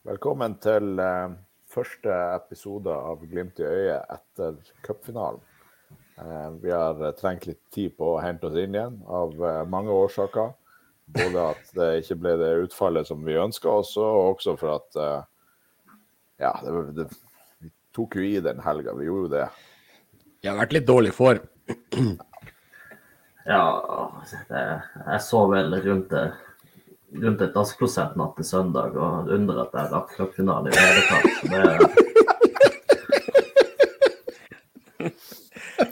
Velkommen til eh, første episode av Glimt i øyet etter cupfinalen. Eh, vi har trengt litt tid på å hente oss inn igjen, av eh, mange årsaker. Både at det ikke ble det utfallet som vi ønska oss, og også for at eh, Ja, det, det, vi tok jo i den helga. Vi gjorde jo det. Vi har vært litt dårlig for. Ja, det, jeg så vel rundt, det, rundt et dassklosett natt til søndag og undrer at jeg rakk cupfinale i det hele tatt. Det,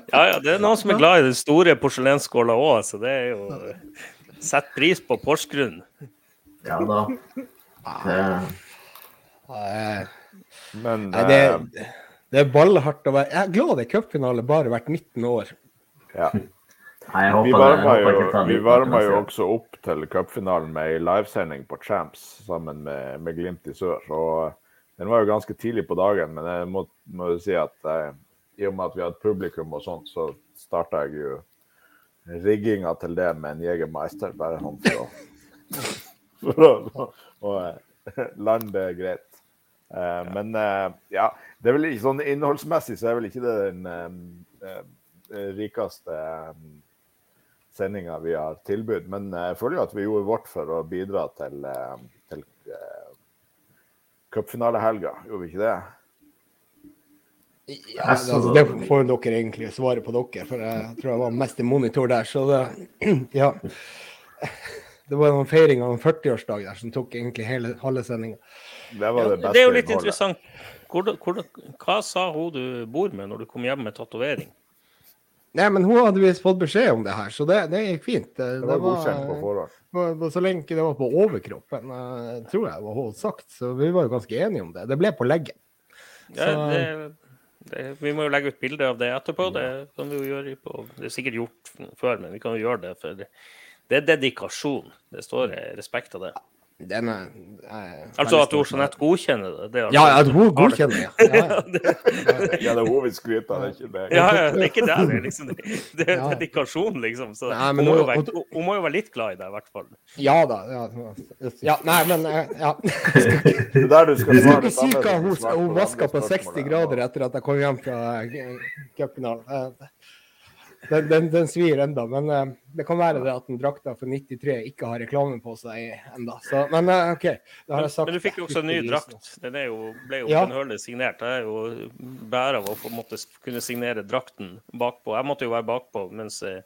Ja, ja, det er noen som er glad i den store porselensskåla òg, så det er jo Sett pris på Porsgrunn. ja da. Det, Men det... Nei, det, eh, det er ballhardt å være Jeg er glad det er cupfinale bare hvert 19. år. ja. nei, jeg håper vi varma jo, vi varma jo også opp til cupfinalen med ei livesending på Champs sammen med, med Glimt i sør. Og den var jo ganske tidlig på dagen, men jeg må, må jo si at eh, i og med at vi hadde publikum og sånt, så starta jeg jo rigginga til det med en Jegermeister, bare sånn for å, for å, å eh, lande greit. Eh, Men eh, ja, det er vel ikke sånn innholdsmessig så er vel ikke det den eh, eh, rikeste eh, sendinga vi har tilbudt. Men eh, jeg føler jo at vi gjorde vårt for å bidra til, eh, til uh, cupfinalehelga, gjorde vi ikke det? Ja, altså, det får dere egentlig svare på dere, for jeg tror jeg var mest i monitor der. Så det, ja. Det var en feiring av en 40-årsdag der som tok egentlig hele halve sendinga. Det Ja, det det er jo litt innholdet. interessant. Hvor, hvor, hva sa hun du bor med når du kom hjem med tatovering? Nei, men hun hadde visst fått beskjed om det her, så det, det gikk fint. Det, Det var godkjent på forhånd. Så lenge det var på overkroppen, eh, tror jeg var hun sagt. Så vi var jo ganske enige om det. Det ble på leggen. Ja, Så- det, det, vi må jo legge ut bilde av det etterpå. Det kan vi jo gjøre på Det er sikkert gjort før, men vi kan jo gjøre det. For det, det er dedikasjon. Det står respekt av det. Den er, er Altså at Jeanette godkjenner det. det er Ja, altså- at hun godkjenner det. ja. ja. Ja, det er hun vi skryter av, det ikke meg. Ja, ja, det er ikke det. Det er, liksom, det, er dedikasjon, liksom. Så Nei, hun, men må jo være, hun må jo være litt glad i deg, i hvert fall. Ja da. Ja, ja nei, men eh, ja. Det er der du skal svare ikke det si samme hva hun, hun på vaska på 60 grader etter at jeg kom hjem fra eh, cupfinalen. Den, den, den svir enda, men uh, det kan være det at den drakta for 93 ikke har reklame på seg enda. Så, men uh, OK, det har Men, jeg sagt. men du fikk jo også en ny drakt. Den er jo, ble jo Ja. bønnhørlig signert. Jeg er jo bærer av å få måtte kunne signere drakten bakpå. Jeg måtte jo være bakpå mens uh,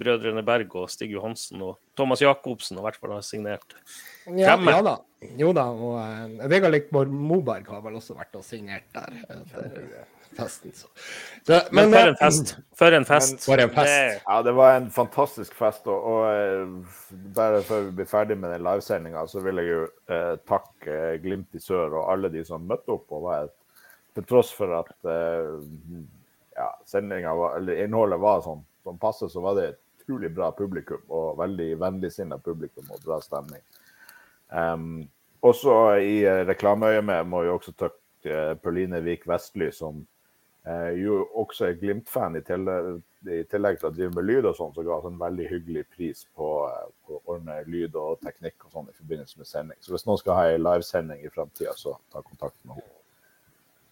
brødrene Berg og Stig Johansen og Thomas Jacobsen i hvert fall har signert. Ja, ja da. Jo da. Og uh, Vegard Likborg Moberg har vel også vært og signert der etter festen. Så. Så, Men, men, for eh, en fest! For en fest! For en fest. Det, Ja, det var en fantastisk fest. Og, og eh, bare før vi blir ferdig med den livesendinga, så vil jeg jo eh, takke eh, Glimt i sør og alle de som møtte opp. og var et, Til tross for at eh, ja, sendinga var, eller innholdet var sånn som passe, så var det et utrolig bra publikum. Og veldig vennligsinna publikum og bra stemning. Um, også i reklameøyemed må vi også takke Pauline Vik Vestly, som jo også er Glimt-fan i, i tillegg til å drive med lyd og sånn, så ga oss en veldig hyggelig pris på, eh, på å ordne lyd og teknikk og sånn i forbindelse med sending. Så hvis noen skal ha ei livesending i framtida, så ta kontakt med henne.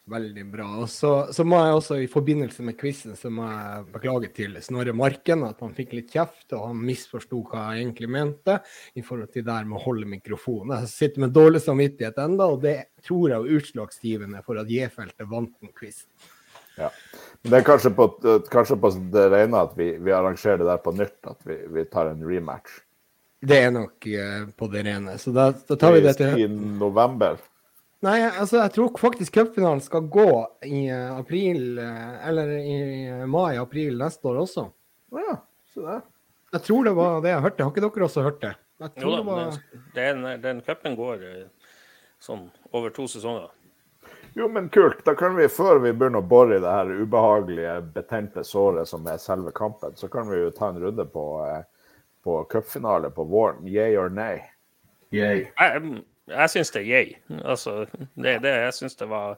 Veldig bra. Og så, så må jeg også, i forbindelse med quizen, så må jeg beklage til Snorre Marken at han fikk litt kjeft, og han misforsto hva jeg egentlig mente i forhold til der med å holde mikrofonen. Jeg sitter med dårlig samvittighet enda, og det tror jeg er utslagsgivende for at J-feltet vant den quizen. Ja. Men det er kanskje på, kanskje på det rene at vi, vi arrangerer det der på nytt, at vi, vi tar en rematch. Det er nok eh, på det rene. Så da, da tar vi det til I november. Nei, altså jeg tror faktisk cupfinalen skal gå i eh, april, eh, eller i mai-april neste år også. Å ja, se der. Jeg tror det var det jeg hørte. Har ikke dere også hørt det? Jeg jo da, det var... den, den, cupen går sånn over to sesonger. Jo, men kult. Da kan vi, før vi begynner å bore i det her ubehagelige, betente såret som er selve kampen, så kan vi jo ta en runde på, eh, på cupfinale på våren. Yay or nay? Yay. Jeg, jeg syns det er yay. Altså, det, det, jeg syns det var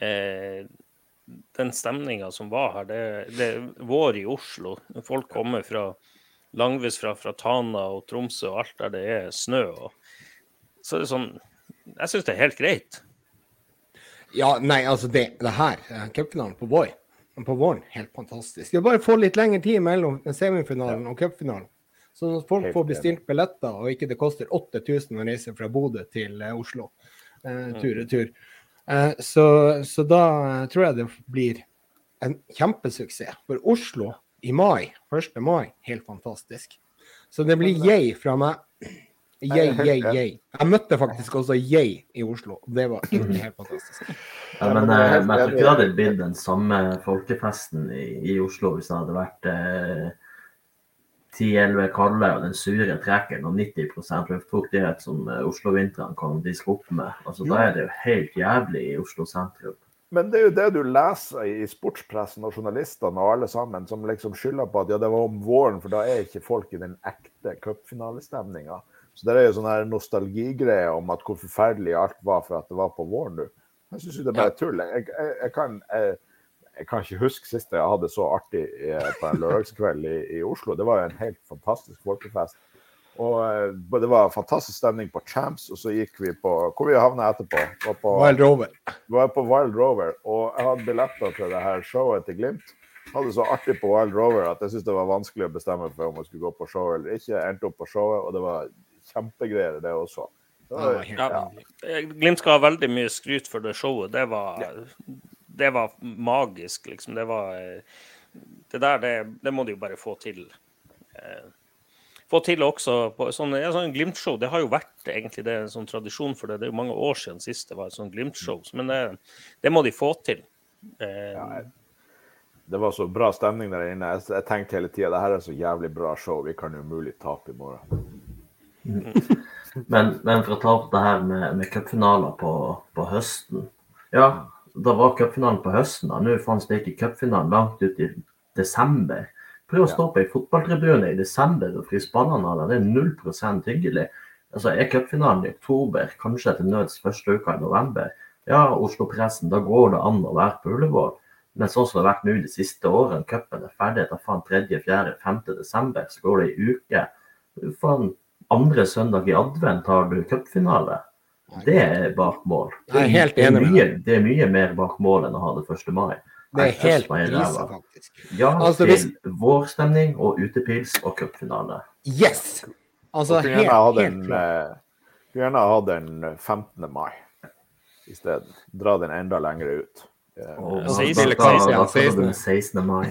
eh, Den stemninga som var her, det, det er vår i Oslo. Folk kommer fra langvis fra, fra Tana og Tromsø og alt der det er snø. Og, så er det sånn Jeg syns det er helt greit. Ja, nei, altså det, det her, eh, cupfinalen på Voi, på våren, helt fantastisk. Det er bare å få litt lengre tid mellom semifinalen og cupfinalen. Så at folk Helt får bestilt billetter, og ikke det koster 8000 å reise fra Bodø til eh, Oslo. Eh, tur og tur. Eh, så, så da eh, tror jeg det blir en kjempesuksess. For Oslo i mai, 1. mai, helt fantastisk. Så det blir yay fra meg. Jeg Yay, yay, yay. Jeg møtte faktisk også yay i Oslo. Det var helt fantastisk. Ja, men er eh, helt men jeg tror ikke det hadde blitt den samme folkefesten i, i Oslo hvis det hadde vært eh, 10-11 kalde og den sure trekkeren og 90% luftfuktighet som eh, Oslo-vintrene kan diske opp med. Altså, Da er det jo helt jævlig i Oslo sentrum. Men det er jo det du leser i sportspressen og journalistene og alle sammen, som liksom skylder på at ja, det var om våren, for da er ikke folk i den ekte cupfinalestemninga. Så det er jo sånn her nostalgigreie om at hvor forferdelig alt var for at det var på våren nå. Jeg syns det er bare tull. Jeg, jeg, jeg, kan, jeg, kan ikke huske sist jeg hadde så artig eh, på en lørdagskveld i, i Oslo. Det var jo en helt fantastisk folkefest. Og eh, Det var fantastisk stemning på Champs, og så gikk vi på Hvor vi havna etterpå? Var på, Wild Rover. var på Wild Rover, og jeg hadde billetter til det her showet til Glimt. Hadde det så artig på Wild Rover at jeg syntes det var vanskelig å bestemme for om jeg skulle gå på show eller ikke. Jeg endte opp på showet, og det var kjempegreier, det også. Ja. Eh, Glimt skal ha veldig mye skryt for det showet. Det var, det var magisk, liksom. Det var eh, Det der, det, det må de jo bare få til. Eh, Få til også på sånn, ja, sånn Glimt-show. Det har jo vært egentlig det en sånn tradisjon for det. Det er jo mange år siden sist det var et sånt Glimt-show. Men det, det må de få til. Eh, Ja, jeg- det var så bra stemning der inne. Jeg, jeg tenkte hele tida det her er så jævlig bra show, vi kan umulig tape i morgen. Men, men for å ta opp det her med, med cupfinaler på, på høsten. Ja, da var cupfinalen på høsten. da. Nå fantes det ikke cupfinalen langt ut i desember. Prøv å stå på ei fotballtribune i desember og fryse ballene av deg. Det er null hyggelig. Altså, Er cupfinalen i oktober, kanskje til nøds første uka i november, ja, Oslo-pressen, da går det an å være på Ullevål. Men sånn som det har vært nå de siste årene, cupen er ferdig da faen 3., 4., 5. desember, så går det ei uke. Faen, andre søndag i advent har du cupfinale. Det er bak mål. Det er helt Det er enig med mye, det er mye mer bak mål enn å ha det 1. mai. Det er helt krise, faktisk. Ja Altså, til hvis- vårstemning og utepils og cupfinale. Yes! Altså, helt, helt den, klart. eh, gjerne ha den 15. mai isteden. Dra den enda lenger ut. Eh, Og Ja, da- 16. da- da- da- da- 16. da- 16. mai.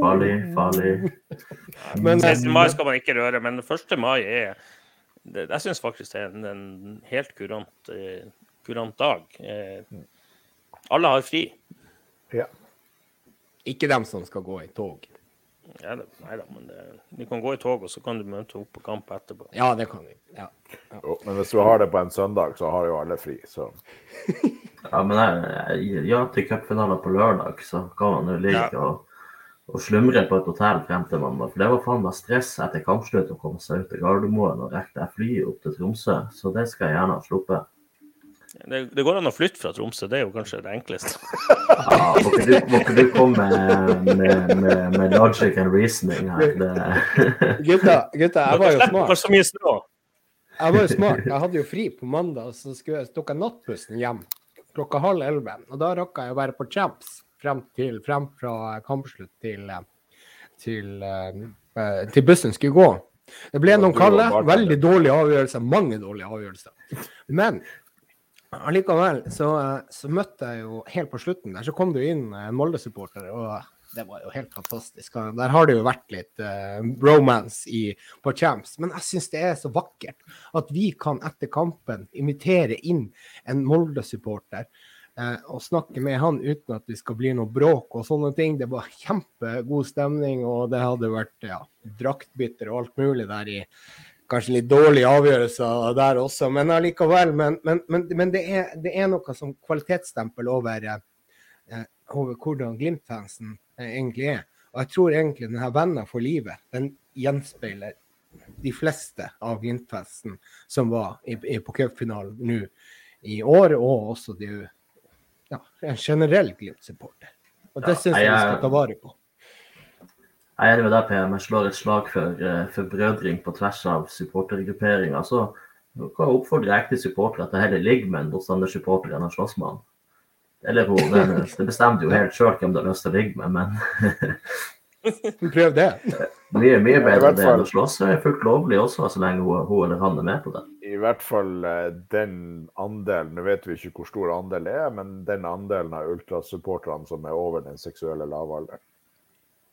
Farlig, farlig. Men, eh, 16. mai skal man ikke røre, men 1. mai er det, Jeg syns faktisk det er en, en helt kurant, eh, kurant dag. Eh, alle har fri. ja. Ikke dem som skal gå i tog. Ja, det, nei da, men det, du kan gå i tog, og så kan du møte opp på kamp etterpå. Ja, det kan vi. Ja. Jo, men hvis du har det på en søndag, så har jo alle fri. Så Ja, men jeg, jeg- ja, til cupfinaler på lørdag, så kan man jo ligge Ja. og, og slumre på et hotell frem til mandag. For det var faen meg stress etter kampslutt å komme seg ut til Gardermoen og rekke det flyet opp til Tromsø. Så det skal jeg gjerne ha sluppet. Det, det går an å flytte fra Tromsø, det er jo kanskje det enkleste. Ja, må ikke du, må ikke du komme med, med, med, med logic and reasoning her? Gutta, gutta, jeg var jo smart. Jeg var jo smart. Jeg hadde jo fri på mandag, så skulle jeg, tok jeg nattbussen hjem klokka halv elleve. Og da rakk jeg å være på Champs frem, til, frem fra kampslutt til, til, eh, til bussen skulle gå. Det ble noen kalde, veldig dårlige avgjørelser. Mange dårlige avgjørelser. Men allikevel så, eh, så møtte jeg jo helt på slutten der, så kom det jo inn en Molde-supporter. og det var jo helt fantastisk. Der har det jo vært litt uh, romance i, på Champs. Men jeg syns det er så vakkert at vi kan etter kampen invitere inn en Molde-supporter uh, og snakke med han uten at det skal bli noe bråk og sånne ting. Det var kjempegod stemning, og det hadde vært ja, draktbytter og alt mulig der i Kanskje litt dårlige avgjørelser der også, men allikevel. Men, men, men, men det, er, det er noe som kvalitetsstempel over, eh, over hvordan Glimt-fansen eh, egentlig er. Og jeg tror egentlig denne vennen for livet den gjenspeiler de fleste av Glimt-fansen som var i, i, på cupfinalen nå i år, og også de, ja, en generell Glimt-supporter. Og det syns jeg vi skal ta vare på. Jeg er enig med deg, PM. Jeg slår et slag for, forbrødring brødring på tvers av supportergrupperinger. Så Du kan oppfordre ekte supportere til å heller ligge med en motstandersupporter enn å slåss med han. Eller hun. Det, det bestemmer jo helt sjøl hvem du har lyst til å ligge med, men Prøv det. mye, mye bedre enn fall. å slåss. Det er fullt lovlig også, så lenge hun, hun eller han er med på det. I hvert fall eh, den andelen, nå vet vi ikke hvor stor andel det er, men den andelen av ultrasupporterne som er over den seksuelle lavalderen.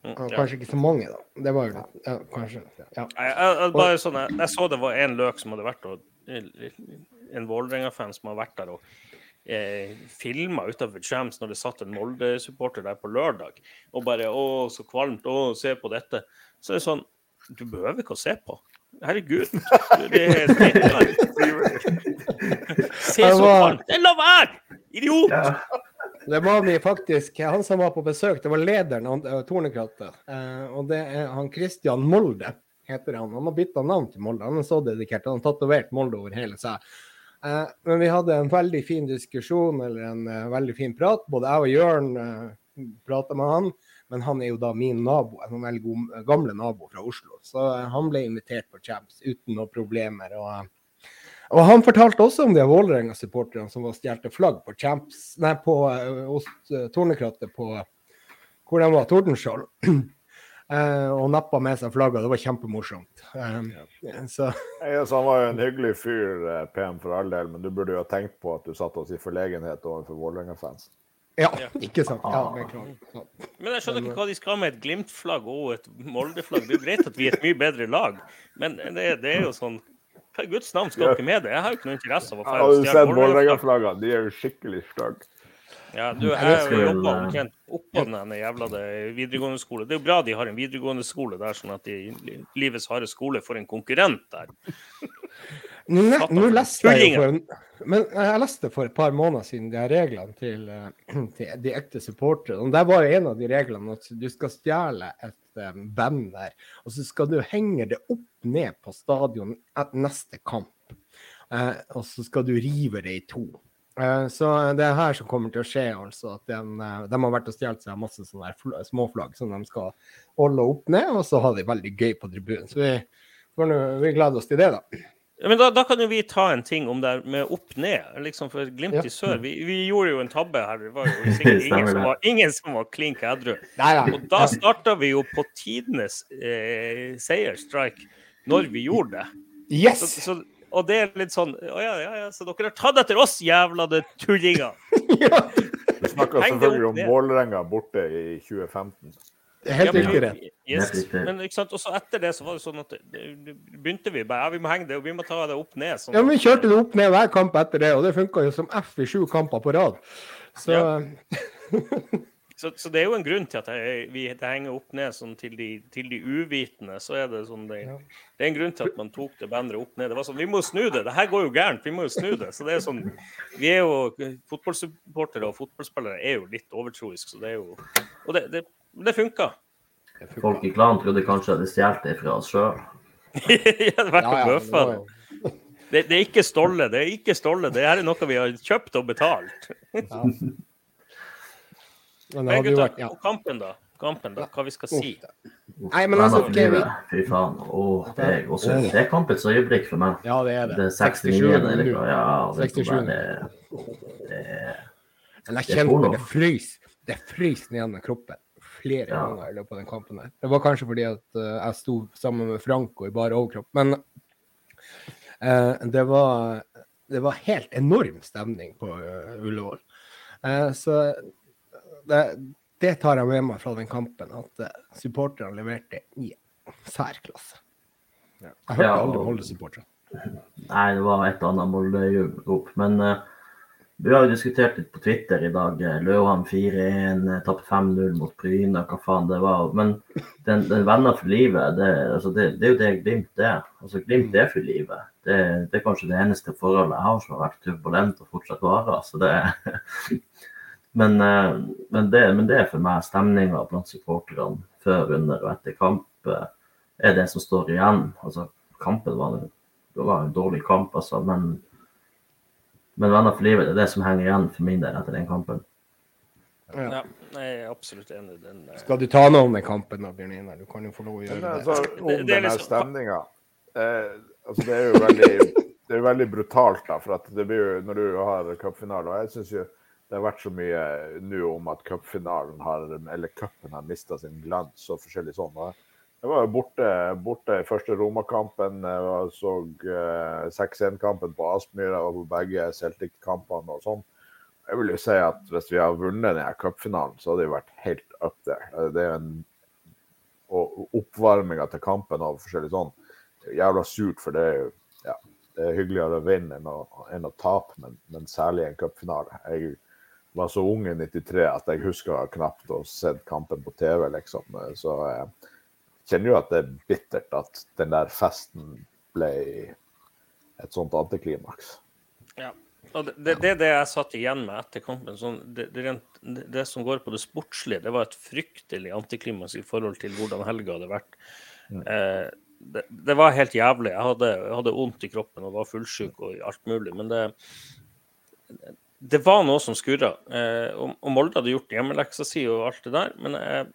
Mm. Kanskje ikke så mange, da. Det var jo ja, Kanskje. Ja. Jeg, jeg, bare sånn, jeg, jeg så det var en løk som hadde vært og En Vålerenga-fan som har vært der og eh, filma utenfor Champs når det satt en Molde-supporter der på lørdag. Og bare 'Å, så kvalmt. Å, se på dette.' Så er det sånn Du behøver ikke å se på. Herregud. Det er Se så kvalmt. La være! Idiot! Det var vi faktisk Han som var på besøk, det var lederen av av Tornekrattet. Eh, og det er han Christian Molde, heter han. Han har bytta navn til Molde. Han er så dedikert. Han har tatovert Molde over hele seg. Eh, men vi hadde en veldig fin diskusjon, eller en eh, veldig fin prat. Både jeg og Jørn uh, prata med han. Men han er jo da min nabo, en veldig gamle nabo fra Oslo. Så eh, han ble invitert på Champs uten noen problemer. og eh, og han fortalte også om de Vålerenga-supporterne som var stjålet flagg på Champs, nei, på eh, hos uh, Tornekrattet på hvor de var, Tordenskjold. Eh, og nappa med seg flagget. Det var kjempemorsomt. Eh, så Ja, så han var jo en hyggelig fyr, eh, PM for all del, men du burde jo ha tenkt på at du satte oss i forlegenhet overfor Vålerenga-fans. ja, Ja. ikke sant. Ja, beklager. Ja. Men jeg skjønner ikke hva de skal med et Glimt-flagg og et Molde-flagg. Det er jo greit at vi er et mye bedre lag, men det, det er jo sånn Hva i Guds navn skal dere med det? Jeg har jo ikke noe interesse av å feire du stjele sett Vålerenga-flagg. Vålerenga-flaggene? De er jo skikkelig stygge. Ja, du, Jeg jobba eh, omtrent oppå den jævla videregående skole. Det er jo bra de har en videregående skole der, sånn at de livets harde skole får en konkurrent der. Nå, ne- nå leste jeg jo for, men jeg leste for et par måneder siden de her reglene til, eh, til de ekte supporterne. Og Der var jo en av de reglene at du skal stjele et eh, der. og så skal du henge det opp ned på stadion et neste kamp. Eh, og så skal du rive det i to. Eh, så det er her som kommer til å skje, altså. At den, eh, de har vært og stjålet seg masse sånne her småflagg som de skal holde opp ned, og så ha det veldig gøy på tribunen. Så vi, vi gleder oss til det, da. Ja, Men da, da kan jo vi ta en ting om det med opp-ned. liksom For Glimt Ja. i sør, vi, vi gjorde jo en tabbe her. Det var jo sikkert ingen som var, ingen som var klink edru. Og da starta vi jo på tidenes eh, seierstrike når vi gjorde det. Yes! så, og det er litt sånn Å ja, ja, ja, så dere har tatt etter oss, jævla det tullinger. ja, Vi snakka selvfølgelig om ned. Vålerenga borte i 2015. det helt Ja, riktig, rett. Yes. Men ikke sant, også etter det så var det sånn at begynte vi bare ja, vi må henge det, og vi må ta det opp ned. Sånn. Ja, men Vi kjørte det opp ned hver kamp etter det, og det funka jo som F i sju kamper på rad. Så Ja. Så, så det er jo en grunn til at det, vi, det henger opp ned sånn til de, til de uvitende. Så er det sånn det, det er en grunn til at man tok det banneret opp ned. Det var sånn, Vi må snu det! Det her går jo gærent, vi må jo snu det. Så det er sånn Vi er jo Fotballsupportere og fotballspillere er jo litt overtroiske, så det er jo Og det, det, det funka. Folk i klanen trodde kanskje at de stjal det fra oss sjøl. ja, det Ja, ja, det jo- Det, det er ikke Stolle. Det er ikke Stolle. Det her er noe vi har kjøpt og betalt. ja. Men Men gutta, vært ja. og kampen, da? Kampen, da? Hva vi skal si? Nei, men altså, okay, ok, vi- Fy faen. Oh, det er også Det er kampens øyeblikk for meg. Ja, det er det. Det er 69. 67. eller? Ja, det, 67. er det, det er Men jeg Det er kjente porno. det fryser. Det fryser ned med kroppen flere Ja. ganger i løpet av den kampen. der. Det var kanskje fordi at uh, jeg sto sammen med Franco i bare overkropp, men uh, det var det var helt enorm stemning på uh, Ullevål. Så det, det tar jeg med meg fra den kampen, at uh, supporterne leverte i særklasse. Jeg hørte Ja, aldri og- Molde-supportere. Nei, det var et annet Molde-rop. Men eh, vi har jo diskutert litt på Twitter i dag. eh, Løvhamn 4-1, eh, tapte 5-0 mot Bryne, hva faen det var. Men den, den venner for livet, det, altså det, det er jo det Glimt er. Altså Glimt er for livet. Det, det er kanskje det eneste forholdet jeg har som har vært turbulent og fortsatt varer. Så det men, eh, men, det, men det er for meg stemninga blant supporterne før, under og etter kamp eh, er det som står igjen. Altså, kampen var, det var en dårlig kamp, altså, men, men venner for livet det er det som henger igjen for min del etter den kampen. Ja. Ja, jeg er absolutt enig i den. eh, Skal du ta noe om den kampen, da, Bjørn Einar? Du kan jo få lov å gjøre det. altså, Det- om det er den liksom- stemninga eh, altså Det er jo veldig det er veldig brutalt, da. For at det blir jo når du har cupfinale. Og jeg syns jo det har vært så mye nå om at cupfinalen har, eller cupen har mista sin glans og forskjellig sånn. Og jeg var borte, borte i første Roma-kampen. Jeg så uh, 6-1-kampen på Aspmyra og på begge Celtic-kampene og sånn. Jeg vil jo si at hvis vi hadde vunnet denne cupfinalen, så hadde vi vært helt up there. Det er en og oppvarminga til kampen og forskjellig sånn. Jævla surt, for det er jo ja, det er hyggeligere å vinne enn å, enn å tape, men, men, særlig en cupfinale. Jeg var så ung i 93 at jeg husker knapt å sett kampen på TV, liksom. Så jeg kjenner jo at det er bittert at den der festen ble et sånt antiklimaks. Ja. Og det, det, det, det jeg satt igjen med etter kampen, sånn, det, det, som går på det sportslige, det var et fryktelig antiklimaks i forhold til hvordan helga hadde vært. Mm. Eh, det, var helt jævlig. Jeg hadde, jeg hadde vondt i kroppen og var fullsjuk og alt mulig. Men det, det var noe som skurra. Eh, og, og, Molde hadde gjort hjemmeleksa si og alt det der. Men jeg,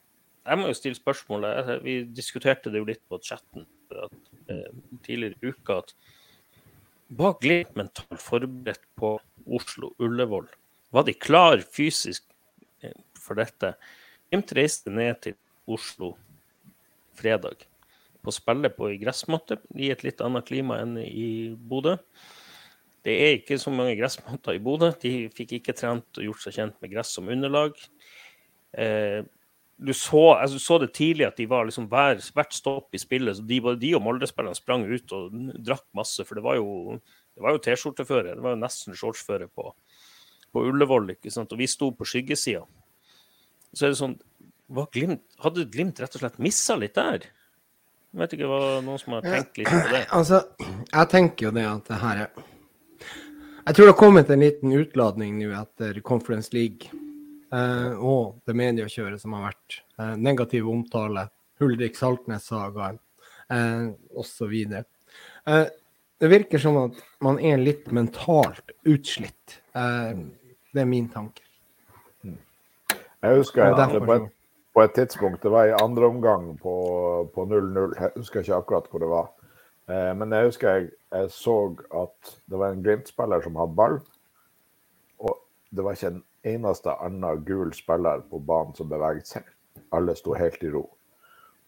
jeg må jo stille spørsmålet. Vi diskuterte det jo litt på chatten at, eh, tidligere i uka. at var Glimt mentalt forberedt på Oslo Ullevål? Var de klar fysisk eh, for dette? Glimt reiste ned til Oslo fredag på spille på i gressmatte i et litt annet klima enn i Bodø. Det er ikke så mange gressmatter i Bodø. De fikk ikke trent og gjort seg kjent med gress som underlag. Eh, du så, altså, så, det tidlig at de var liksom hver, hvert stopp i spillet. så De, de og Molde-spillerne sprang ut og drakk masse. For det var jo, jo T-skjorteføre. Det var jo nesten shortsføre på, på Ullevål. ikke sant? Og vi sto på skyggesida. Så er det sånn glimt, Hadde Glimt rett og slett missa litt der? Jeg vet ikke hva noen som har tenkt litt på det? Altså, jeg tenker jo det at det her er Jeg tror det har kommet en liten utladning nå etter Conference League eh, og det mediekjøret som har vært. Eh, negativ omtale, Huldrik Saltnes-sagaen eh, osv. Eh, det virker som at man er litt mentalt utslitt. Eh, det er min tanke. Jeg husker at på et, på et tidspunkt, det var i andre omgang på 0-0, jeg husker ikke akkurat hvor det var. Eh, men jeg husker jeg, jeg så at det var en Glimt-spiller som hadde ball. Og det var ikke en eneste annen gul spiller på banen som beveget seg. Alle sto helt i ro.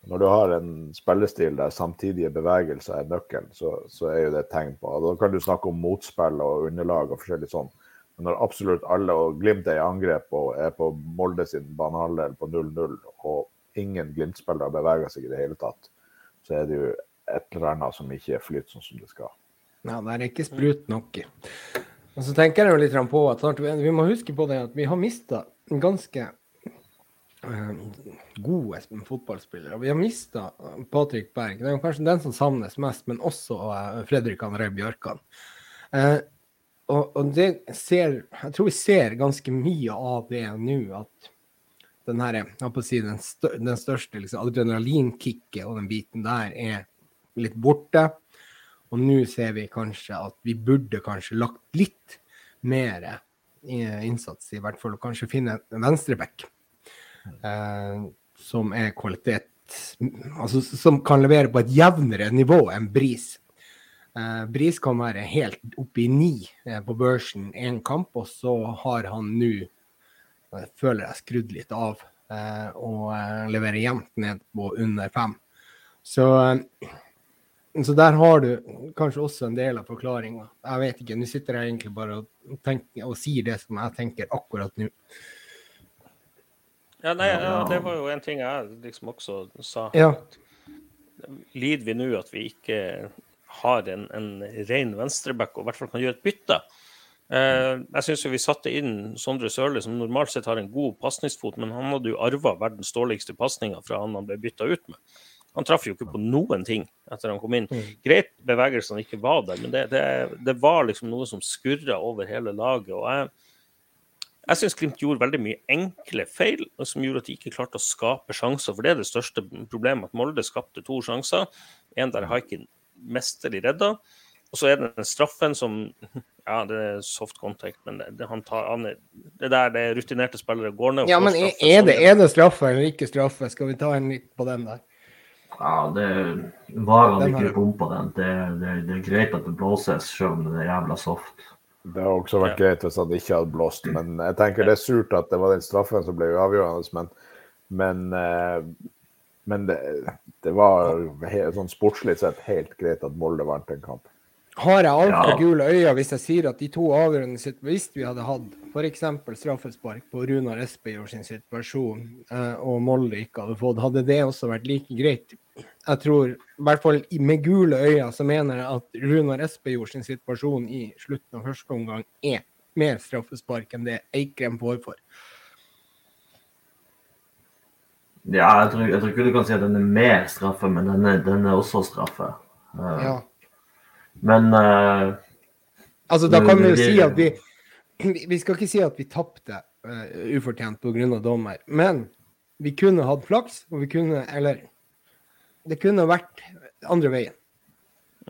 Når du har en spillestil der samtidige bevegelser er nøkkelen, så, så, er jo det et tegn på Da kan du snakke om motspill og underlag og forskjellig sånn. Men når absolutt alle og Glimt er i angrep og er på Molde sin banehalvdel på 0-0, og ingen Glimt-spillere beveger seg i det hele tatt, så er det jo et eller annet som ikke er flyt sånn som det skal. Ja, det er ikke sprut nok. Og så tenker jeg jo litt på at vi må huske på det at vi har mista ganske uh, gode fotballspillere. Vi har mista Patrick Berg. Det er kanskje den som savnes mest, men også uh, Fredrik André Bjørkan. Uh, og, det ser Jeg tror vi ser ganske mye av det nå, at den her, si, den største liksom, adrenalinkicket og den biten der er litt borte. Og nå ser vi kanskje at vi burde kanskje lagt litt mer innsats, i hvert fall å kanskje finne en venstreback eh, som er kvalitet Altså som kan levere på et jevnere nivå enn Bris. Eh, Bris kan være helt oppe i ni eh, på børsen én kamp, og så har han nå, jeg føler jeg, skrudd litt av eh, og eh, leverer jevnt ned på under fem. Så eh, så der har du kanskje også en del av forklaringa. Jeg vet ikke, nå sitter jeg egentlig bare og, tenker, og sier det som jeg tenker akkurat nå. Ja, nei, ja, det var jo en ting jeg liksom også sa. Ja. Lider vi nå at vi ikke har en, en ren venstreback og i hvert fall kan gjøre et bytte? Eh, jeg syns vi satte inn Sondre Sørli, som normalt sett har en god pasningsfot, men han hadde jo arva verdens dårligste pasninger fra han han ble bytta ut med. Han traff jo ikke på noen ting etter han kom inn. Mm. Greit bevegelsene ikke var der, men det, det, det var liksom noe som skurra over hele laget. og jeg jeg syns Glimt gjorde veldig mye enkle feil, som gjorde at de ikke klarte å skape sjanser. For det er det største problemet, at Molde skapte to sjanser. En der Haikin mesterlig redda. Og så er det den straffen som Ja, det er soft contact, men det, det, tar, han, det der det rutinerte spillere går ned Ja, men er, er, det, er det straffe eller ikke straffe? Skal vi ta en litt på den der? Ja, det var han Den har ikke bom på den. Det, det, det er greit at det blåses, selv om det er jævla soft. Det hadde også vært greit hvis han ikke hadde blåst, men jeg tenker det er surt at det var den straffen som ble avgjørende. Men, men, eh, men det, det var sånn sportslig sett helt greit at Molde vant en kamp. Har jeg altfor Ja. gule øyne hvis jeg sier at de to avgjørende sitt, Hvis vi hadde hatt f.eks. straffespark på Runar Espejord sin situasjon, eh, og Molde ikke hadde fått, hadde det også vært like greit? Jeg tror, i hvert fall med gule øyne, så mener jeg at Runar Espejord sin situasjon i slutten av første omgang er mer straffespark enn det Eikrem får for. Ja, jeg tror, jeg tror ikke du kan si at den er mer straffe, men den er, den er også straffe. Eh, Ja. Men uh, Altså, da kan vi jo si at vi vi- skal ikke si at vi tapte uh, ufortjent pga. dommer, men vi kunne hatt flaks, og vi kunne Eller det kunne vært andre veien.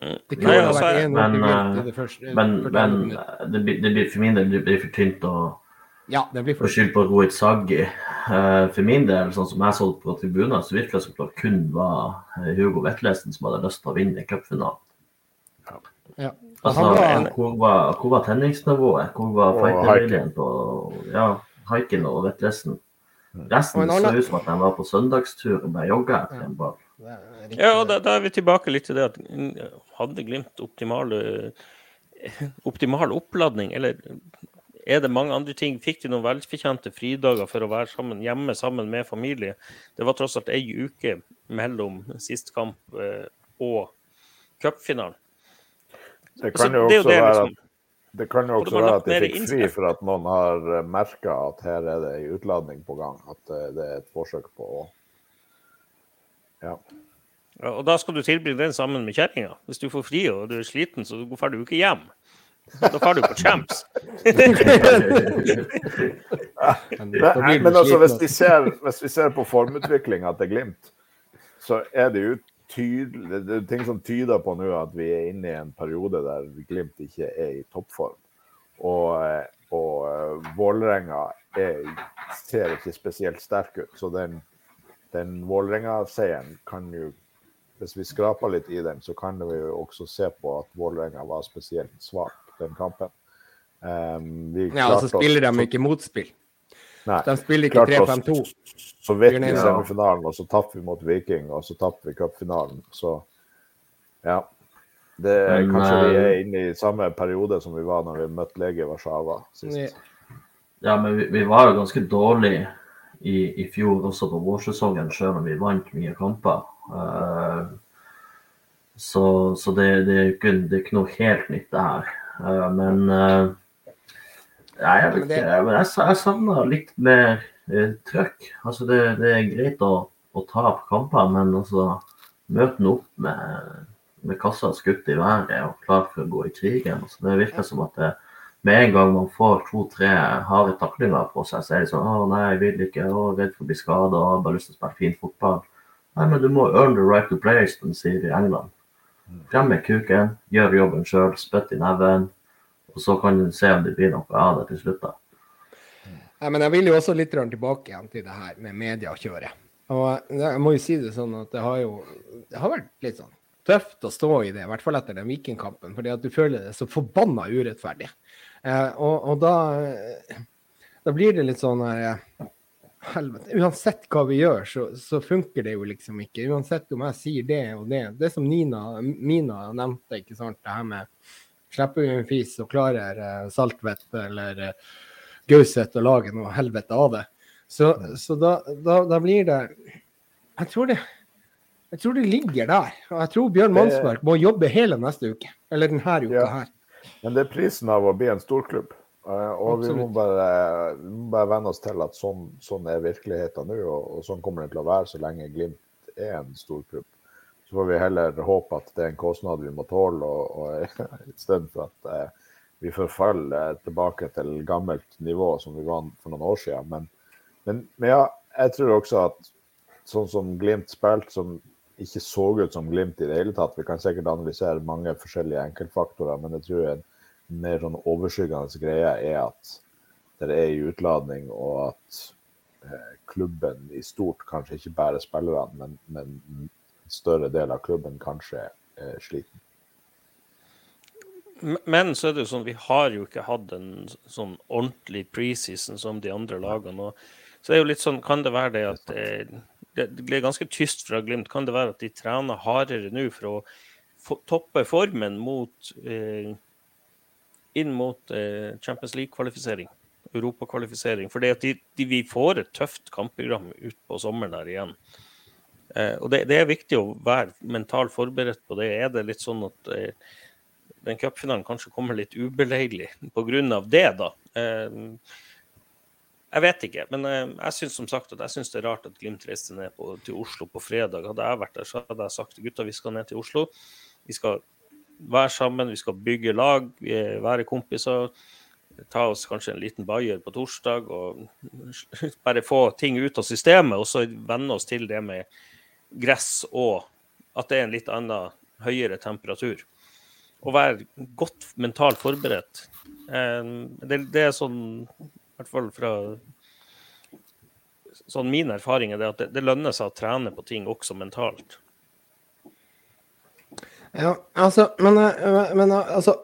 Det kunne Nei, ha altså, vært en men, eh, det første Men, men det, blir, det blir for min del det blir for tynt å, Ja, det blir for skylde på Rohit Saggi. For min del, sånn som jeg så på tribunen, så virka det som det kun var Hugo Vetlesen som hadde lyst til å vinne cupfinalen. Ja. Altså, Han var, hvor, var, hvor var tenningsnivået? Hvor var fighterviljen på ja, Haiken og Vetlesen? Resten Og en så ut som at de var på søndagstur og bare jogga etter en ball. Ja, og da, da er vi tilbake litt til det at mm, hadde Glimt optimale, optimal oppladning, eller er det mange andre ting? Fikk de noen velfortjente fridager for å være sammen hjemme sammen med familie? Det var tross alt ei uke mellom sist kamp eh, og cupfinalen. Det Altså, kan jo også det, være liksom. at det kan jo også være at de fikk fri for at noen har merka at her er det en utladning på gang. At eh, det er et forsøk på å Ja. Ja, og da skal du tilbringe den sammen med kjerringa. Hvis du får fri og du er sliten, så drar du ikke hjem. Da drar du på Champs. Men, Men, altså, hvis vi ser, hvis vi ser på formutviklinga til Glimt, så er det jo tydelig Det er ting som tyder på nå at vi er inne i en periode der Glimt ikke er i toppform. Og, og eh, Vålerenga er, ser ikke spesielt sterk ut. Så den, den Vålerenga-seieren kan jo Hvis vi skraper litt i den, så kan vi jo også se på at Vålerenga var spesielt svak den kampen. Um, Ja, og så spiller de ikke motspill. Nei. De spiller ikke 3-5-2. Så vet vi i semifinalen, og så tapte vi mot Viking, og så tapte vi cupfinalen. Så ja. Det er Men, kanskje vi eh, er inne i samme periode som vi var når vi møtte Lege Warszawa sist. Ja. Ja, men vi, vi var jo ganske dårlige i, i fjor også på vårsesongen, selv om vi vant mye kamper. Uh, så så det, det, er ikke, det er ikke noe helt nytt, det her. Uh, men uh, jeg, vet Men det- ikke, men jeg, jeg savner litt mer eh, trøkk. Altså, det, det er greit å, å tape kamper, men altså møte den opp med, med kassa skutt i været og klar for å gå i krigen. Altså, det virker som at det, med en gang man får to-tre harde taklinger på seg, så er det sånn Å nei, jeg vil ikke. Å, redd for å bli skada. Har bare lyst til å spille fin fotball. Nei, men du må earn the right to play, som de sier i England. Frem med kuken, gjør jobben sjøl, spytt i neven. Og så kan du se om det blir noe av det til slutt. da. Nei, men jeg vil jo også litt tilbake igjen til det her med mediekjøret. Og jeg må jo si det sånn at det har jo det har vært litt sånn tøft å stå i det, i hvert fall etter den Vikingkampen, fordi at du føler det så forbanna urettferdig. Eh, og, og da, da blir det litt sånn her eh, Helvete. Uansett hva vi gjør, så, så funker det jo liksom ikke. Uansett om jeg sier det og det. Det som Nina, Mina nevnte, ikke sant, det her med slipper vi en fis, så klarer uh, Saltvedt eller uh, Gauseth å lage noe helvete av det. Så, så da, da, da blir det jeg tror det jeg tror det ligger der. Og jeg tror Bjørn Mannsmark må jobbe hele neste uke. Eller denne uka Ja. her. Men det er prisen av å bli en storklubb. Eh, Og vi må bare, vi må bare venne oss til at sånn, sånn er virkeligheten nå, og, og sånn kommer det til å være så lenge Glimt er en storklubb. Så får vi heller håpe at det er en kostnad vi må tåle, og, og istedenfor at eh, vi forfaller tilbake til gammelt nivå som vi var for noen år siden. Men, men, men ja, jeg tror også at sånn som Glimt spilte, som ikke så ut som Glimt i det hele tatt. Vi kan sikkert analysere mange forskjellige enkeltfaktorer, men jeg tror en mer sånn overskyggende greie er at det er i utladning, og at eh, klubben i stort, kanskje ikke bare spillerne, men, men større del av klubben kanskje er sliten. Men så er det jo sånn, vi har jo ikke hatt en sånn ordentlig preseason som de andre lagene. Og så er det jo litt sånn, kan det være det at det, det blir ganske tyst fra Glimt? Kan det være at de trener hardere nå for å toppe formen mot eh, inn mot eh, Champions League-kvalifisering? Europakvalifisering. For de, de, vi får et tøft kampprogram utpå sommeren der igjen. Eh, og det, det, er viktig å være mentalt forberedt på det. Er det litt sånn at eh, den cupfinalen kanskje kommer litt ubeleilig pga. det, da. Eh, jeg vet ikke, men jeg syns som sagt at jeg synes det er rart at Glimt reiste ned på, til Oslo på fredag. Hadde jeg vært der, så hadde jeg sagt gutta, vi skal ned til Oslo. Vi skal være sammen, vi skal bygge lag, være kompiser. Ta oss kanskje en liten bayer på torsdag og bare få ting ut av systemet. Og så venne oss til det med gress og at det er en litt annen høyere temperatur å være godt mentalt forberedt. Eh, det, det, er sånn, i hvert fall fra sånn min erfaring er det at det, det lønner seg å trene på ting også mentalt. Ja, altså, men, eh, men altså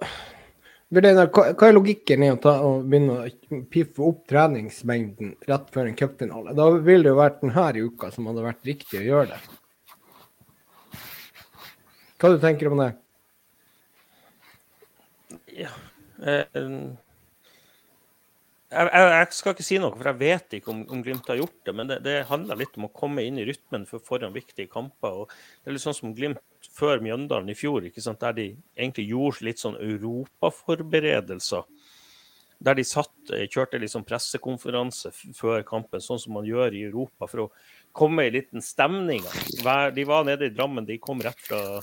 hva, hva er logikken i å ta å begynne å piffe opp treningsmengden rett før en cupfinale? Da ville det jo vært denne uka som hadde vært riktig å gjøre det. Hva du tenker du om det? Ja. Eh, jeg, jeg, skal ikke si noe, for jeg vet ikke om, om Glimt har gjort det. Men det, det, handler litt om å komme inn i rytmen for foran viktige kamper. og Det er litt sånn som Glimt før Mjøndalen i fjor, der de egentlig gjorde litt sånn europaforberedelser. Der de satt, eh, kjørte sånn pressekonferanse før kampen, sånn som man gjør i Europa, for å komme i liten stemning. De var nede i Drammen, de kom rett fra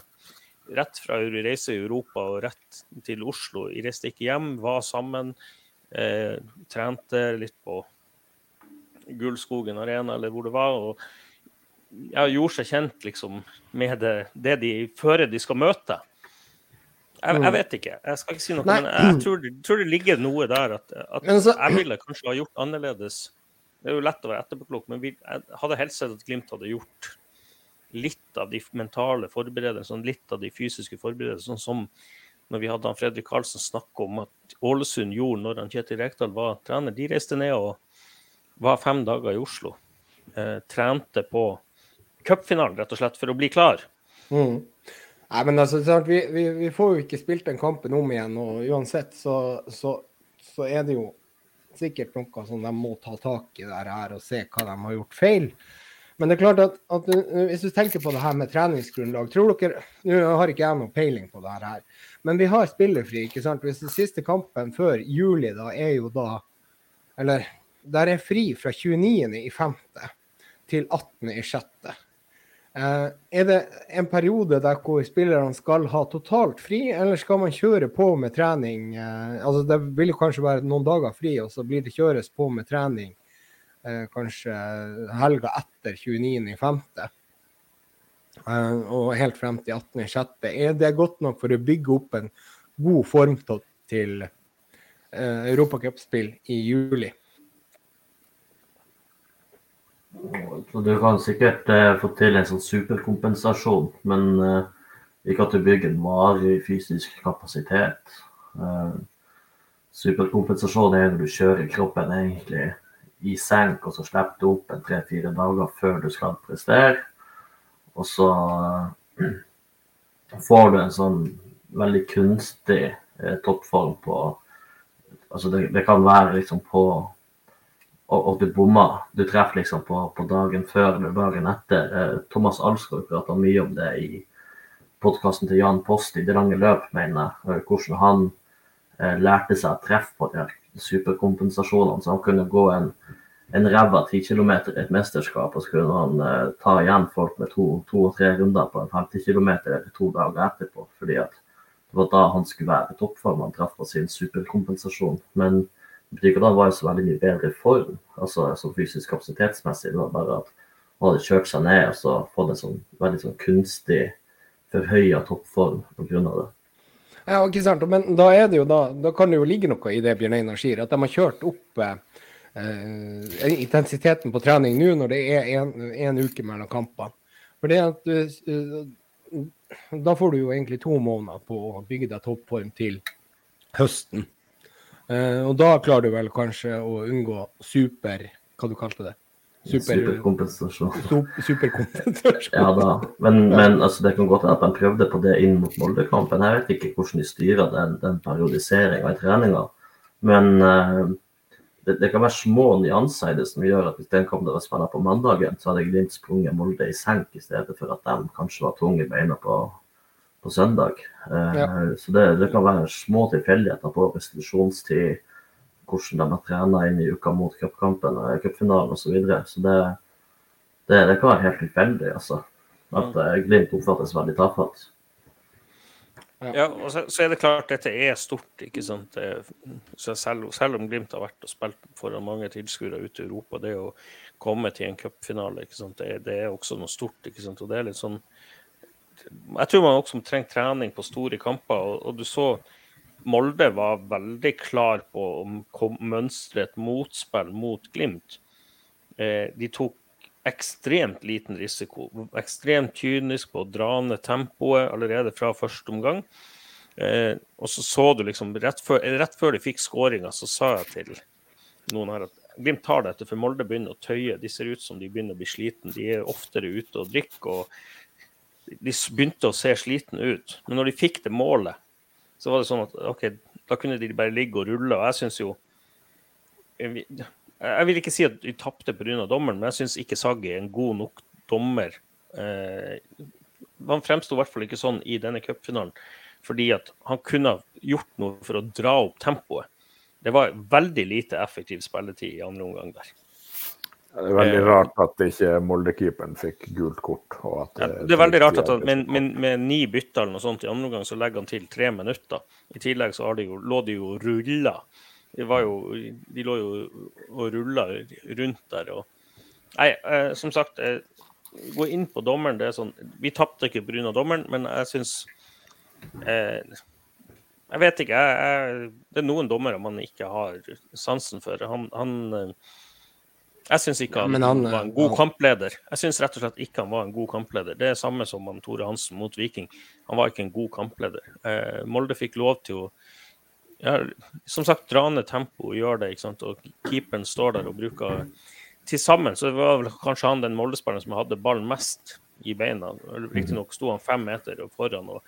rett fra reise i Europa og rett til Oslo. De reiste ikke hjem, var sammen. Eh, trente litt på Gullskogen arena eller hvor det var. og ja, gjorde seg kjent liksom, med det, det de før de skal møte. Jeg, jeg, mm. vet ikke, jeg skal ikke si noe, Nei. men jeg tror, tror, det ligger noe der at, at så, jeg ville kanskje ha gjort annerledes. Det er jo lett å være etterpåklok, men vi, jeg hadde helst sett at Glimt hadde gjort litt av de mentale forberedelsene, litt av de fysiske forberedelsene, sånn som når vi hadde han Fredrik Karlsen snakke om at Ålesund gjorde når han Kjetil Rekdal var trener. De reiste ned og var fem dager i Oslo. Eh, trente på cupfinalen, rett og slett, for å bli klar. Mm. Nei, men altså, vi, vi, vi, får jo ikke spilt den kampen om igjen, og uansett så, så, så er det jo sikkert noe som de må ta tak i der her og se hva de har gjort feil. Men det er klart at, at, hvis du tenker på det her med treningsgrunnlag tror dere, Nå har ikke jeg noe peiling på det her, men vi har spillerfri. ikke sant? Hvis den siste kampen før juli da er jo da Eller der er fri fra 29. i 5. til 18. i 6. Eh, er det en periode der hvor spillerne skal ha totalt fri, eller skal man kjøre på med trening? Eh, altså Det vil kanskje være noen dager fri, og så blir det kjøres på med trening Eh, kanskje helga etter 29.5. Uh, og helt frem til 18.6. Er det godt nok for å bygge opp en god form til uh, europacupspill i juli? Så du kan sikkert eh, få til en sånn superkompensasjon, men eh, ikke at du bygger en varig fysisk kapasitet. Eh, superkompensasjon er når du kjører kroppen egentlig i senk, og så slipper du opp en tre-fire dager før du skal prestere. Og så uh, får du en sånn veldig kunstig uh, toppform på Altså det, det, kan være liksom på og, og du bommer. Du treffer liksom på, på, dagen før eller dagen etter. Uh, Thomas Alsgaard prata mye om det i podkasten til Jan Post i Det lange løp, mener jeg. Hvordan han lærte seg å treffe på de superkompensasjonene. Så han kunne gå en, en ræva ti kilometer i et mesterskap, og så kunne han eh, ta igjen folk med to, to, og tre runder på en 50 km eller to dager etterpå. fordi at det var da han skulle være i toppform. Han traff på sin superkompensasjon. Men han var i så veldig mye bedre form, altså, altså fysisk kapasitetsmessig. Det var bare at han hadde kjørt seg ned og så fått en sånn veldig sånn kunstig forhøya toppform pga. det. Ja, ikke sant. Men da, jo da, da kan det jo ligge noe i det Bjørn Einar sier, at de har kjørt opp eh, intensiteten på trening nå når det er en uke mellom kampene. For det at du, Da får du jo egentlig to måneder på å bygge deg toppform til høsten. Uh, og da klarer du vel kanskje å unngå super Hva du kalte det? Super, superkompensasjon. superkompensasjon. ja da, men, men altså, det kan godt hende at de prøvde på det inn mot Molde-kampen. Jeg vet ikke hvordan de styrer den, den periodiseringa i treninga. Men uh, det, det, kan være små nyanser i det som gjør at hvis den kom til å spille på mandagen, så hadde Glimt sprunget Molde i senk i stedet for at de kanskje var tunge i beina på, på søndag. Uh, ja. Så det, det, kan være små tilfeldigheter på restitusjonstid hvordan de har trena inn i uka mot cupkampen og cupfinalen osv. Så, videre. så det, det, det, kan være helt tilfeldig, altså. At uh, Glimt oppfattes veldig tafatt. Ja, og så, så, er det klart dette er stort. ikke sant? Så selv, selv, om Glimt har vært og spilt foran mange tilskuere ute i Europa, det å komme til en cupfinale, det, det, er også noe stort. ikke sant? Og det er litt sånn Jeg tror man også trenger trening på store kamper. og, og du så Molde var veldig klar på å mønstre et motspill mot Glimt. Eh, de tok ekstremt liten risiko. Ekstremt kynisk på å dra ned tempoet allerede fra første omgang. Eh, og så så du liksom Rett før, rett før de fikk skåringa, så sa jeg til noen her at Glimt tar dette, for Molde begynner å tøye. De ser ut som de begynner å bli sliten. De er oftere ute og drikker. og De begynte å se slitne ut. Men når de fikk det målet, så var det sånn at OK, da kunne de bare ligge og rulle. Og jeg syns jo Jeg vil ikke si at de tapte pga. dommeren, men jeg syns ikke Saggi er en god nok dommer. Eh, han fremsto i hvert fall ikke sånn i denne cupfinalen, fordi at han kunne gjort noe for å dra opp tempoet. Det var veldig lite effektiv spilletid i andre omgang der. Det er veldig eh, rart at ikke Molde-keeperen fikk gult kort. Ja, det, er veldig rart at med, med, med, ni bytter eller noe sånt i andre omgang, så legger han til tre minutter. I tillegg så de jo, lå de jo rulla. De, jo, de lå jo og rulla rundt der. Og... Nei, eh, som sagt, eh, gå inn på dommeren. det er sånn, Vi tapte ikke pga. dommeren, men jeg syns eh, Jeg vet ikke. Jeg, jeg, det er noen dommere man ikke har sansen for. Han, han eh, jeg syns ikke han, han, var en god han, kampleder. Jeg syns rett og slett ikke han var en god kampleder. Det er samme som han Tore Hansen mot Viking. Han var ikke en god kampleder. Eh, Molde fikk lov til å ja, som sagt, dra ned tempo og gjøre det. ikke sant? Og keeperen står der og bruker Til sammen så var vel kanskje han den Molde-spilleren som hadde ballen mest i beina. Riktignok sto han fem meter foran. og